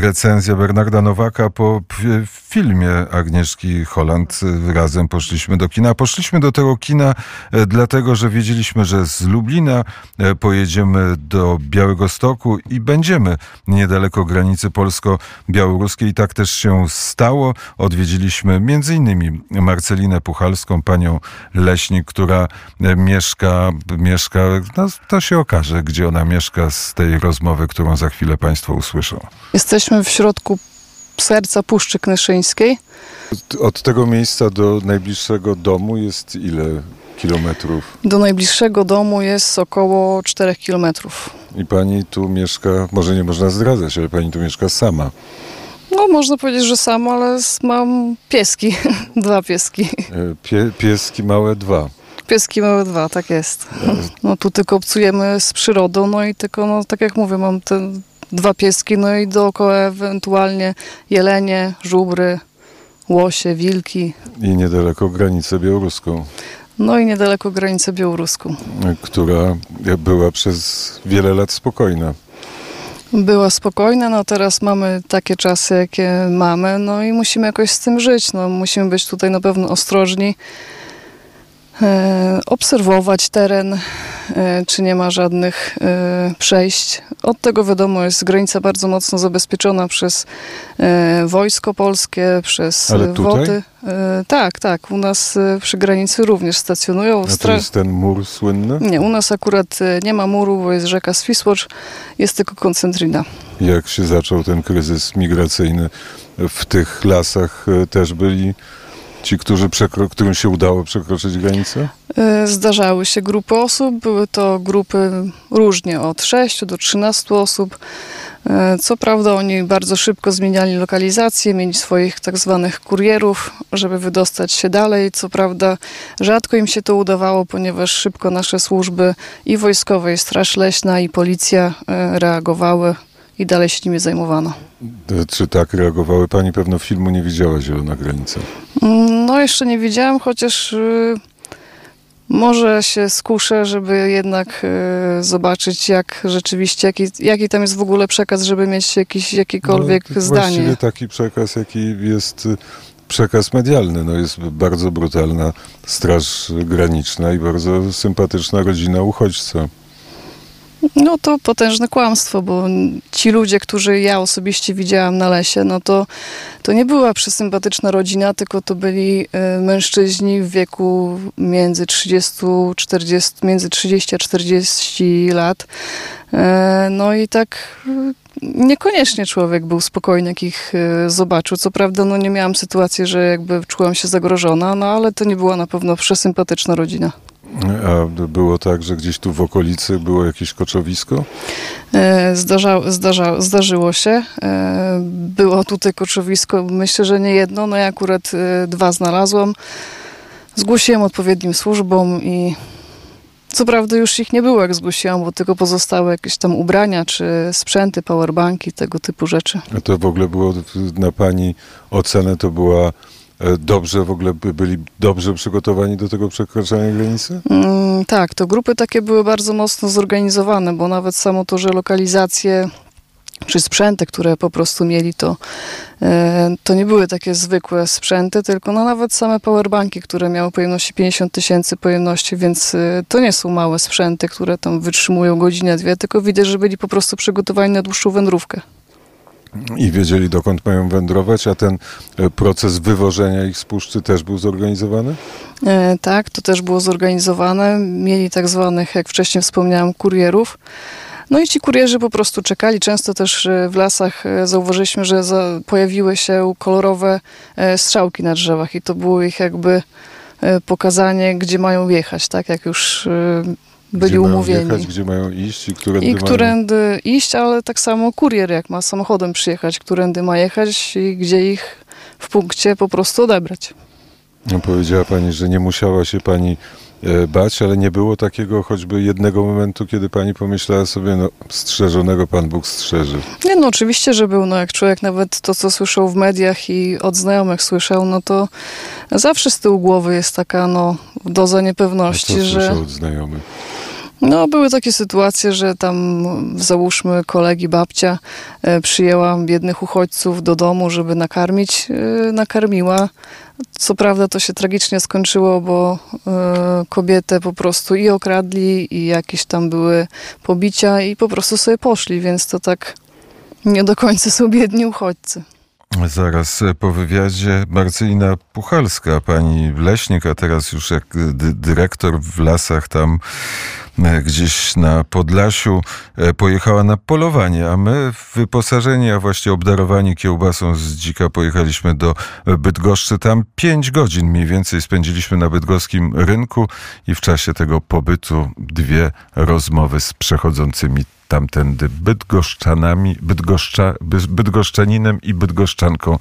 S1: recenzja Bernarda Nowaka po filmie Agnieszki Holland. Razem poszliśmy do kina. Poszliśmy do tego kina e, dlatego, że wiedzieliśmy, że z Lublina e, pojedziemy do Białego Stoku i będziemy niedaleko granicy polsko-białoruskiej. I tak też się stało. Odwiedziliśmy między innymi Marcelinę Puchalską, panią Leśnik, która e, mieszka, mieszka, no to się okaże, gdzie ona mieszka z tej rozmowy, którą za chwilę Państwo usłyszą.
S15: Jesteśmy w środku serca Puszczy Knyszyńskiej.
S1: Od tego miejsca do najbliższego domu jest ile kilometrów?
S15: Do najbliższego domu jest około 4 kilometrów.
S1: I pani tu mieszka, może nie można zdradzać, ale pani tu mieszka sama.
S15: No, można powiedzieć, że sama, ale mam pieski. [LAUGHS] dwa pieski.
S1: E, Pie, pieski małe dwa.
S15: Pieski małe dwa, tak jest. No tu tylko obcujemy z przyrodą, no i tylko, no tak jak mówię, mam te dwa pieski, no i dookoła ewentualnie jelenie, żubry, łosie, wilki,
S1: I niedaleko granicę białoruską,
S15: no i niedaleko granicę białoruską.
S1: która była przez wiele lat spokojna.
S15: Była spokojna, no teraz mamy takie czasy, jakie mamy, no i musimy jakoś z tym żyć. No, musimy być tutaj na pewno ostrożni, obserwować teren, e, czy nie ma żadnych e, przejść. Od tego wiadomo, jest granica bardzo mocno zabezpieczona przez e, wojsko polskie, przez
S1: Ale
S15: e,
S1: tutaj?
S15: WOTY. E, tak, tak, u nas e, przy granicy również stacjonują.
S1: A to jest ten mur słynny?
S15: nie, u nas akurat e, nie ma muru, bo jest rzeka Swisłocz, jest tylko koncentrina.
S1: Jak się zaczął ten kryzys migracyjny, w tych lasach e, też byli Ci, którzy przekro- którym się udało przekroczyć granicę?
S15: Y, Zdarzały się grupy osób, były to grupy różnie od 6 do 13 osób. Y, Co prawda oni bardzo szybko zmieniali lokalizację, mieli swoich tak zwanych kurierów, żeby wydostać się dalej. Co prawda rzadko im się to udawało, ponieważ szybko nasze służby i wojskowe, i Straż Leśna, i policja y, reagowały i dalej się nimi zajmowano.
S1: E, Czy tak reagowały? Pani pewno filmu nie widziała Zielona Granica.
S15: Mm, No, jeszcze nie widziałam, chociaż y, może się skuszę, żeby jednak y, zobaczyć, jak rzeczywiście, jaki, jaki tam jest w ogóle przekaz, żeby mieć jakiś, jakiekolwiek
S1: No,
S15: zdanie.
S1: Właściwie taki przekaz, jaki jest y, przekaz medialny. No jest bardzo brutalna straż graniczna i bardzo sympatyczna rodzina uchodźca.
S15: No to potężne kłamstwo, bo ci ludzie, którzy ja osobiście widziałam na lesie, no to, to nie była przesympatyczna rodzina, tylko to byli y, mężczyźni w wieku między 30, 40, między 30 a 40 lat. E, No i tak y, niekoniecznie człowiek był spokojny, jak ich y, zobaczył. Co prawda, no nie miałam sytuacji, że jakby czułam się zagrożona, no ale to nie była na pewno przesympatyczna rodzina.
S1: A było tak, że gdzieś tu w okolicy było jakieś koczowisko?
S15: E, Zdarza, zdarza, zdarzyło się. E, Było tutaj koczowisko, myślę, że nie jedno. No ja akurat e, dwa znalazłam. Zgłosiłem odpowiednim służbom i co prawda już ich nie było, jak zgłosiłam, bo tylko pozostały jakieś tam ubrania czy sprzęty, powerbanki, tego typu rzeczy.
S1: A to w ogóle było na Pani ocenę, to była dobrze, w ogóle by- byli dobrze przygotowani do tego przekraczania granicy?
S15: Mm, tak, to grupy takie były bardzo mocno zorganizowane, bo nawet samo to, że lokalizacje czy sprzęty, które po prostu mieli, to, e, to nie były takie zwykłe sprzęty, tylko no nawet same powerbanki, które miały pojemności 50 tysięcy pojemności, więc e, to nie są małe sprzęty, które tam wytrzymują godzinę, dwie, tylko widać, że byli po prostu przygotowani na dłuższą wędrówkę.
S1: I wiedzieli, dokąd mają wędrować, a ten e, proces wywożenia ich z puszczy też był zorganizowany?
S15: E, Tak, to też było zorganizowane. Mieli tak zwanych, jak wcześniej wspomniałam, kurierów. No i ci kurierzy po prostu czekali. Często też e, w lasach zauważyliśmy, że pojawiły się kolorowe strzałki na drzewach i to było ich jakby pokazanie, gdzie mają jechać, tak jak już byli
S1: gdzie
S15: umówieni.
S1: Mają jechać, gdzie mają iść i którędy
S15: I
S1: mają...
S15: którędy iść, ale tak samo kurier, jak ma samochodem przyjechać, którędy ma jechać i gdzie ich w punkcie po prostu odebrać.
S1: No, powiedziała Pani, że nie musiała się Pani bać, ale nie było takiego choćby jednego momentu, kiedy Pani pomyślała sobie, no strzeżonego Pan Bóg strzeży.
S15: Nie no, oczywiście, że był. No, jak człowiek nawet to, co słyszał w mediach i od znajomych słyszał, no to zawsze z tyłu głowy jest taka no, doza
S1: A
S15: niepewności,
S1: co
S15: że
S1: słyszał od znajomych?
S15: No, były takie sytuacje, że tam załóżmy kolegi babcia e, przyjęła biednych uchodźców do domu, żeby nakarmić, e, nakarmiła. Co prawda to się tragicznie skończyło, bo e, kobietę po prostu i okradli, i jakieś tam były pobicia, i po prostu sobie poszli, więc to tak nie do końca są biedni uchodźcy.
S1: Zaraz e, po wywiadzie Marcelina Puchalska, pani leśnik, a teraz już jak dy- dyrektor w lasach tam e, gdzieś na Podlasiu e, pojechała na polowanie, a my wyposażeni, a właściwie obdarowani kiełbasą z dzika pojechaliśmy do Bydgoszczy. Tam pięć godzin mniej więcej spędziliśmy na bydgoskim rynku i w czasie tego pobytu dwie rozmowy z przechodzącymi tamtędy bydgoszczanami, bydgoszcza, By- bydgoszczaninem i bydgoszczanką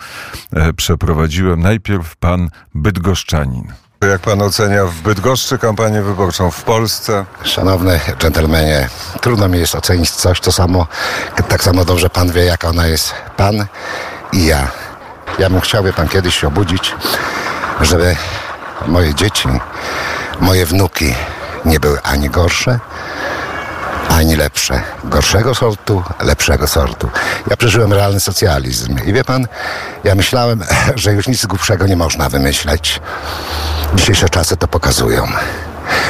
S1: e, przeprowadziłem. Najpierw pan bydgoszczanin. Jak pan ocenia w Bydgoszczy kampanię wyborczą w Polsce?
S16: Szanowny dżentelmenie, trudno mi jest ocenić coś, to samo, tak samo dobrze pan wie, jaka ona jest. Pan i ja. Ja bym chciał, by pan kiedyś się obudzić, żeby moje dzieci, moje wnuki nie były ani gorsze, ani lepsze. Gorszego sortu, lepszego sortu. Ja przeżyłem realny socjalizm i wie pan, ja myślałem, [LAUGHS] że już nic głupszego nie można wymyśleć. Dzisiejsze czasy to pokazują.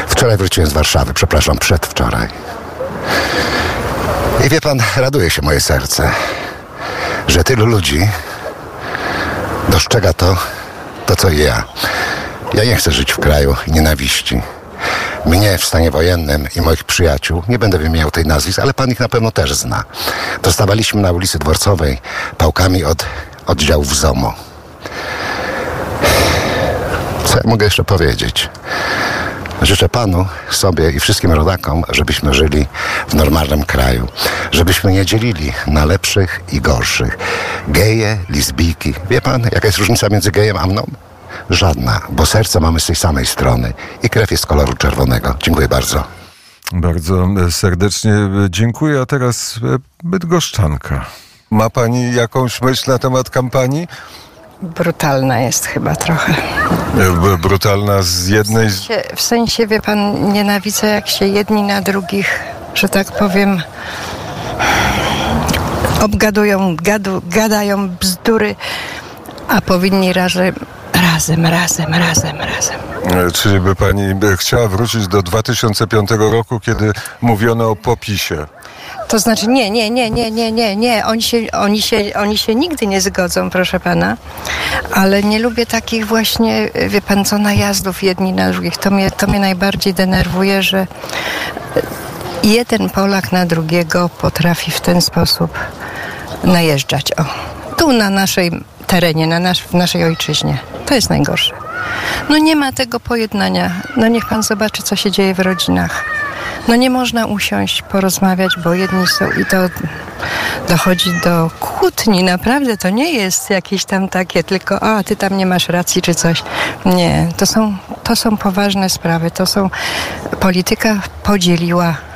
S16: Wczoraj wróciłem z Warszawy, przepraszam, przedwczoraj. I wie pan, raduje się moje serce, że tylu ludzi dostrzega to, to co ja. Ja nie chcę żyć w kraju nienawiści. Mnie w stanie wojennym i moich przyjaciół, nie będę wymieniał tej nazwisk, ale pan ich na pewno też zna. Dostawaliśmy na ulicy Dworcowej pałkami od oddziałów ZOMO. Co ja mogę jeszcze powiedzieć? Życzę Panu, sobie i wszystkim rodakom, żebyśmy żyli w normalnym kraju. Żebyśmy nie dzielili na lepszych i gorszych. Geje, lesbijki. Wie Pan, jaka jest różnica między gejem a mną? Żadna, bo serce mamy z tej samej strony i krew jest koloru czerwonego. Dziękuję bardzo.
S1: Bardzo e, serdecznie e, dziękuję. A teraz e, Bydgoszczanka. Ma Pani jakąś myśl na temat kampanii?
S17: Brutalna jest chyba trochę.
S1: Brutalna z jednej... z-
S17: Się- W sensie, wie pan, nienawidzę jak się jedni na drugich, że tak powiem, obgadują, gadu, gadają bzdury, a powinni razem, razem, razem, razem, razem.
S1: E, Czyli by Pani e, chciała wrócić do 2005 roku, kiedy mówiono o popisie.
S17: To znaczy nie, nie, nie, nie, nie, nie, nie. Oni się, oni, się, oni się nigdy nie zgodzą, proszę pana. Ale nie lubię takich właśnie, wie pan co, najazdów jedni na drugich. To mnie, to mnie najbardziej denerwuje, że jeden Polak na drugiego potrafi w ten sposób najeżdżać. O, tu na naszej terenie, na nasz, w naszej ojczyźnie. To jest najgorsze. No nie ma tego pojednania. No niech pan zobaczy, co się dzieje w rodzinach. No nie można usiąść, porozmawiać, bo jedni są i to dochodzi do kłótni. Naprawdę to nie jest jakieś tam takie, tylko a ty tam nie masz racji czy coś. Nie, to są, to są poważne sprawy. To są polityka podzieliła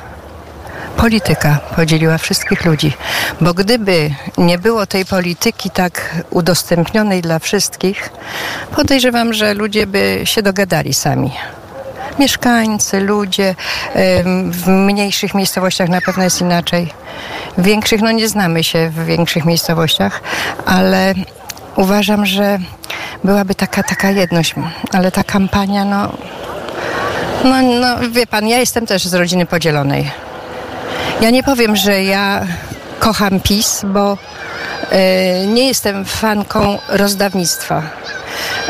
S17: polityka podzieliła wszystkich ludzi. Bo gdyby nie było tej polityki tak udostępnionej dla wszystkich, podejrzewam, że ludzie by się dogadali sami. Mieszkańcy, ludzie, w mniejszych miejscowościach na pewno jest inaczej. W większych, no nie znamy się w większych miejscowościach, ale uważam, że byłaby taka, taka jedność. Ale ta kampania, no, no, no wie pan, ja jestem też z rodziny podzielonej. Ja nie powiem, że ja kocham PiS, bo e, nie jestem fanką rozdawnictwa.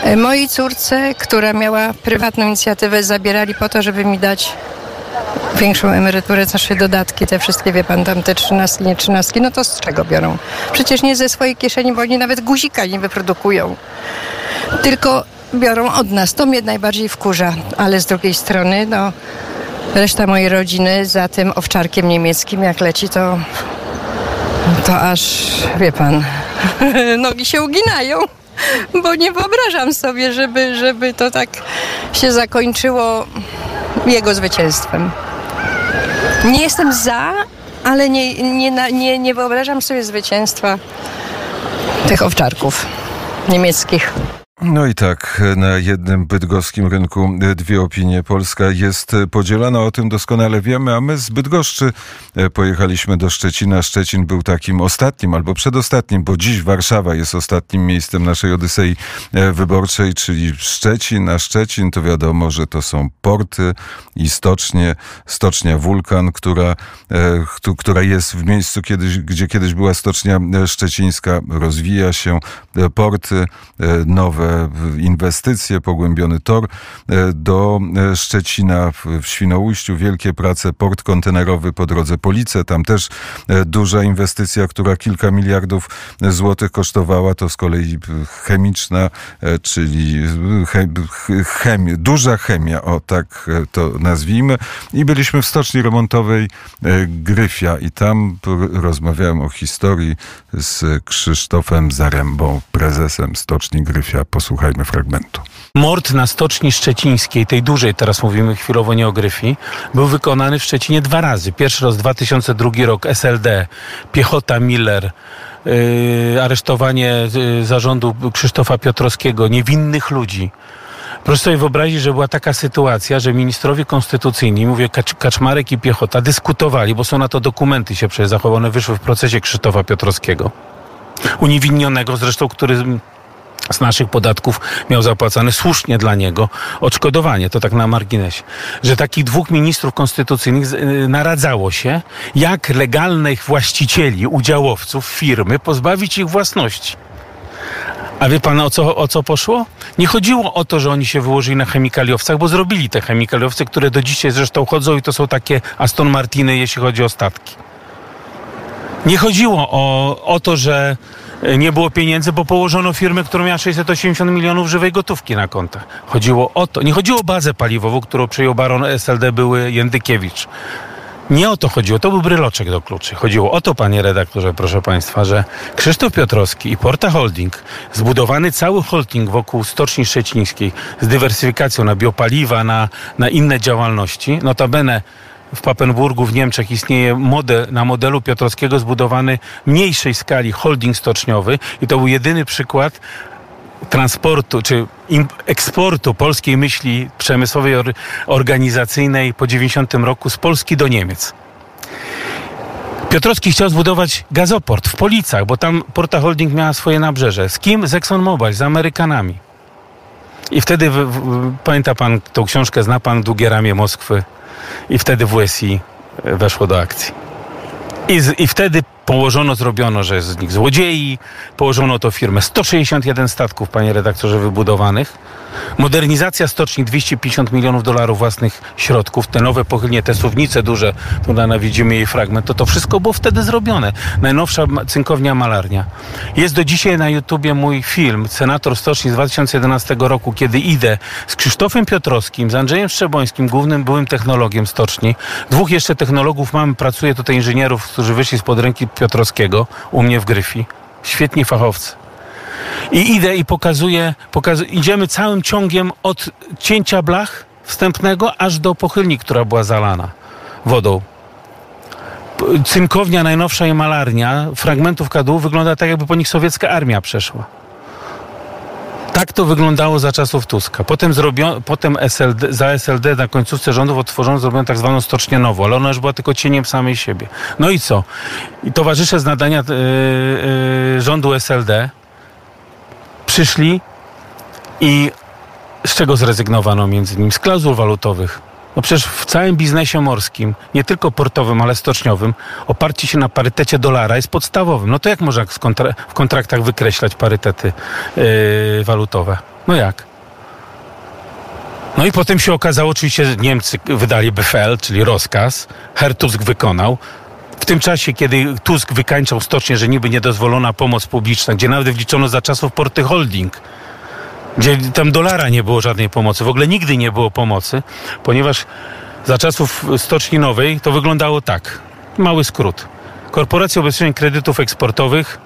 S17: E, Mojej córce, która miała prywatną inicjatywę, zabierali po to, żeby mi dać większą emeryturę, znaczy dodatki, te wszystkie, wie pan, tam te trzynastki, nie trzynastki, no to z czego biorą? Przecież nie ze swojej kieszeni, bo oni nawet guzika nie wyprodukują. Tylko biorą od nas. To mnie najbardziej wkurza, ale z drugiej strony, no, reszta mojej rodziny za tym owczarkiem niemieckim, jak leci, to, to aż, wie pan, [LAUGHS] nogi się uginają. Bo nie wyobrażam sobie, żeby, żeby to tak się zakończyło jego zwycięstwem. Nie jestem za, ale nie, nie, nie, nie wyobrażam sobie zwycięstwa tych owczarków niemieckich.
S1: No i tak, na jednym bydgoskim rynku dwie opinie. Polska jest podzielona, o tym doskonale wiemy, a my z Bydgoszczy e, pojechaliśmy do Szczecina. Szczecin był takim ostatnim albo przedostatnim, bo dziś Warszawa jest ostatnim miejscem naszej Odysei e, wyborczej, czyli Szczecin. A Szczecin to wiadomo, że to są porty i stocznie, stocznia Wulkan, która, e, któ- która jest w miejscu, kiedyś, gdzie kiedyś była stocznia szczecińska, rozwija się, porty, nowe inwestycje, pogłębiony tor e, do e, Szczecina w, Świnoujściu, wielkie prace, port kontenerowy po drodze Police, tam też e, duża inwestycja, która kilka miliardów złotych kosztowała, to z kolei chemiczna, czyli chem, chemia, duża chemia, o tak to nazwijmy. I byliśmy w stoczni remontowej Gryfia i tam rozmawiałem o historii z Krzysztofem Zarębą, prezesem stoczni Gryfia. Posłuchajmy fragmentu.
S18: Mord na Stoczni Szczecińskiej, tej dużej, teraz mówimy chwilowo nie o Gryfi, był wykonany w Szczecinie dwa razy. Pierwszy raz 2002 rok SLD, piechota Miller, yy, aresztowanie yy, zarządu Krzysztofa Piotrowskiego, niewinnych ludzi. Proszę sobie wyobrazić, że była taka sytuacja, że ministrowie konstytucyjni, mówię Kacz, Kaczmarek i Piechota, dyskutowali, bo są na to dokumenty się przecież zachowane, wyszły w procesie Krzysztofa Piotrowskiego. Uniewinionego zresztą, który z naszych podatków miał zapłacane słusznie dla niego odszkodowanie, to tak na marginesie, że takich dwóch ministrów konstytucyjnych y, naradzało się, jak legalnych właścicieli, udziałowców firmy pozbawić ich własności. A wie pan o co, o co poszło? Nie chodziło o to, że oni się wyłożyli na chemikaliowcach, bo zrobili te chemikaliowce, które do dzisiaj zresztą chodzą i to są takie Aston Martiny, jeśli chodzi o statki. Nie chodziło o, o to, że nie było pieniędzy, bo położono firmę, która miała 680 milionów żywej gotówki na kontach. Chodziło o to, nie chodziło o bazę paliwową, którą przejął baron SLD były Jędykiewicz. Nie o to chodziło, to był bryloczek do kluczy. Chodziło o to, panie redaktorze, proszę państwa, że Krzysztof Piotrowski i Porta Holding, zbudowany cały holding wokół Stoczni Szczecińskiej z dywersyfikacją na biopaliwa, na, na inne działalności, notabene w Papenburgu w Niemczech istnieje model, na modelu Piotrowskiego zbudowany mniejszej skali holding stoczniowy i to był jedyny przykład transportu czy eksportu polskiej myśli przemysłowej, or, organizacyjnej po 90 roku z Polski do Niemiec. Piotrowski chciał zbudować gazoport w Policach, bo tam Porta Holding miała swoje nabrzeże. Z kim? Z ExxonMobil, z Amerykanami. I wtedy, w, w, pamięta pan tą książkę, zna pan Długie ramię Moskwy i wtedy WSI weszło do akcji. I, z, I wtedy położono, zrobiono, że jest z nich złodziei, położono to firmę 161 statków, panie redaktorze, wybudowanych. Modernizacja stoczni 250 milionów dolarów własnych środków, te nowe pochylnie, te suwnice duże, tu na widzimy jej fragment, to to wszystko było wtedy zrobione. Najnowsza cynkownia malarnia. Jest do dzisiaj na YouTubie mój film, Senator Stoczni z 2011 roku, kiedy idę z Krzysztofem Piotrowskim, z Andrzejem Szczebońskim, głównym byłym technologiem stoczni. Dwóch jeszcze technologów mamy, pracuje tutaj inżynierów, którzy wyszli spod ręki Piotrowskiego u mnie w Gryfi. Świetni fachowcy. I idę i pokazuję, pokazuję, idziemy całym ciągiem od cięcia blach wstępnego aż do pochylni, która była zalana wodą. Cynkownia najnowsza i malarnia fragmentów kadłub wygląda tak, jakby po nich sowiecka armia przeszła. Tak to wyglądało za czasów Tuska. Potem, potem SLD, za SLD na końcówce rządów otworzono, zrobiono tak zwaną stocznię nową, ale ona już była tylko cieniem samej siebie. No i co? I towarzysze z nadania yy, yy, rządu SLD przyszli i z czego zrezygnowano między innymi? Z klauzul walutowych. No przecież w całym biznesie morskim, nie tylko portowym, ale stoczniowym, oparcie się na parytecie dolara jest podstawowym. No to jak można w kontraktach wykreślać parytety yy, walutowe? No jak? No i potem się okazało, oczywiście że Niemcy wydali Befehl, czyli rozkaz, Herr Tusk wykonał. W tym czasie, kiedy Tusk wykańczał stocznie, że niby niedozwolona pomoc publiczna, gdzie nawet wliczono za czasów Porty Holding, gdzie tam dolara nie było żadnej pomocy, w ogóle nigdy nie było pomocy, ponieważ za czasów Stoczni Nowej to wyglądało tak. Mały skrót. Korporacja Ubezpieczeń Kredytów Eksportowych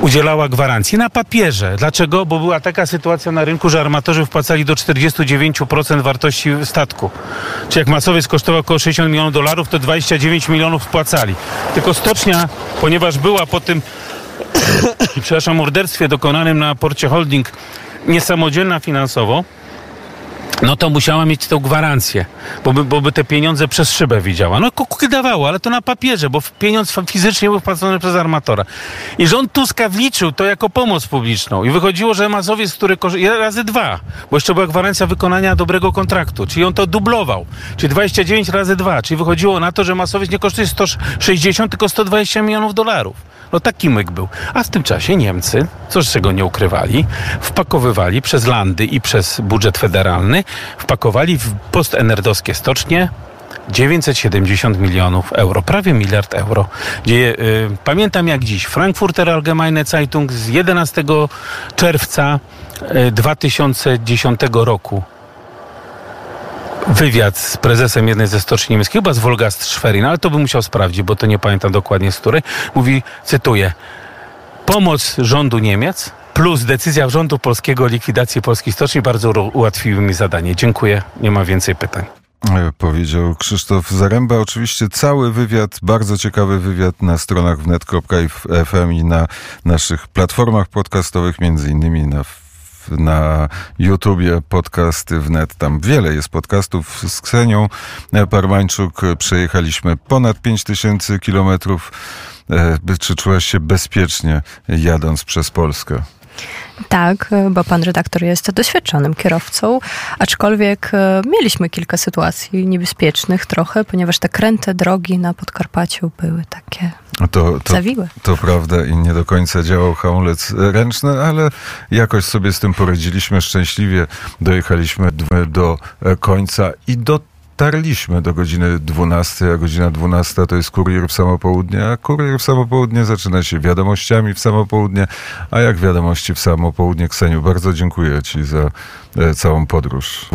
S18: udzielała gwarancji na papierze. Dlaczego? Bo była taka sytuacja na rynku, że armatorzy wpłacali do 49% wartości statku. Czyli jak masowiec kosztował około 60 milionów dolarów, to 29 milionów wpłacali. Tylko stocznia, ponieważ była po tym [COUGHS] przepraszam, morderstwie dokonanym na porcie holding niesamodzielna finansowo, no to musiała mieć tą gwarancję, bo by, bo by te pieniądze przez szybę widziała. No kuki dawało, ale to na papierze, bo pieniądz fizycznie był wpłacony przez armatora. I rząd Tuska wliczył to jako pomoc publiczną i wychodziło, że masowiec, który razy dwa, bo jeszcze była gwarancja wykonania dobrego kontraktu, czyli on to dublował, czyli 29 razy dwa, czyli wychodziło na to, że masowiec nie kosztuje 160, tylko 120 milionów dolarów. No taki myk był. A w tym czasie Niemcy, coś czego nie ukrywali, wpakowywali przez landy i przez budżet federalny, wpakowali w postenerdowskie stocznie 970 milionów euro, prawie miliard euro. Y, pamiętam jak dziś, Frankfurter Allgemeine Zeitung z 11 czerwca y, 2010 roku wywiad z prezesem jednej ze stoczni niemieckich, chyba z Wolgast Schwerin, ale to bym musiał sprawdzić, bo to nie pamiętam dokładnie z której. Mówi, cytuję, pomoc rządu Niemiec plus decyzja rządu polskiego o likwidacji polskich stoczni bardzo ułatwiły mi zadanie. Dziękuję, nie ma więcej pytań.
S1: Powiedział Krzysztof Zaręba. Oczywiście cały wywiad, bardzo ciekawy wywiad na stronach wnet.fm i na naszych platformach podcastowych, między innymi na na YouTubie podcasty wnet. Tam wiele jest podcastów z Ksenią Parmańczuk. Przejechaliśmy ponad 5000 kilometrów. Czy czułaś się bezpiecznie jadąc przez Polskę?
S6: Tak, bo pan redaktor jest doświadczonym kierowcą, aczkolwiek mieliśmy kilka sytuacji niebezpiecznych trochę, ponieważ te kręte drogi na Podkarpaciu były takie
S1: to, to,
S6: zawiłe.
S1: To prawda i nie do końca działał hamulec ręczny, ale jakoś sobie z tym poradziliśmy szczęśliwie. Dojechaliśmy do końca i do dotarliśmy do godziny 12, a godzina 12 to jest kurier w samo południe, a kurier w samo południe zaczyna się wiadomościami w samo południe, a jak wiadomości w samo południe, Kseniu, bardzo dziękuję Ci za e, całą podróż.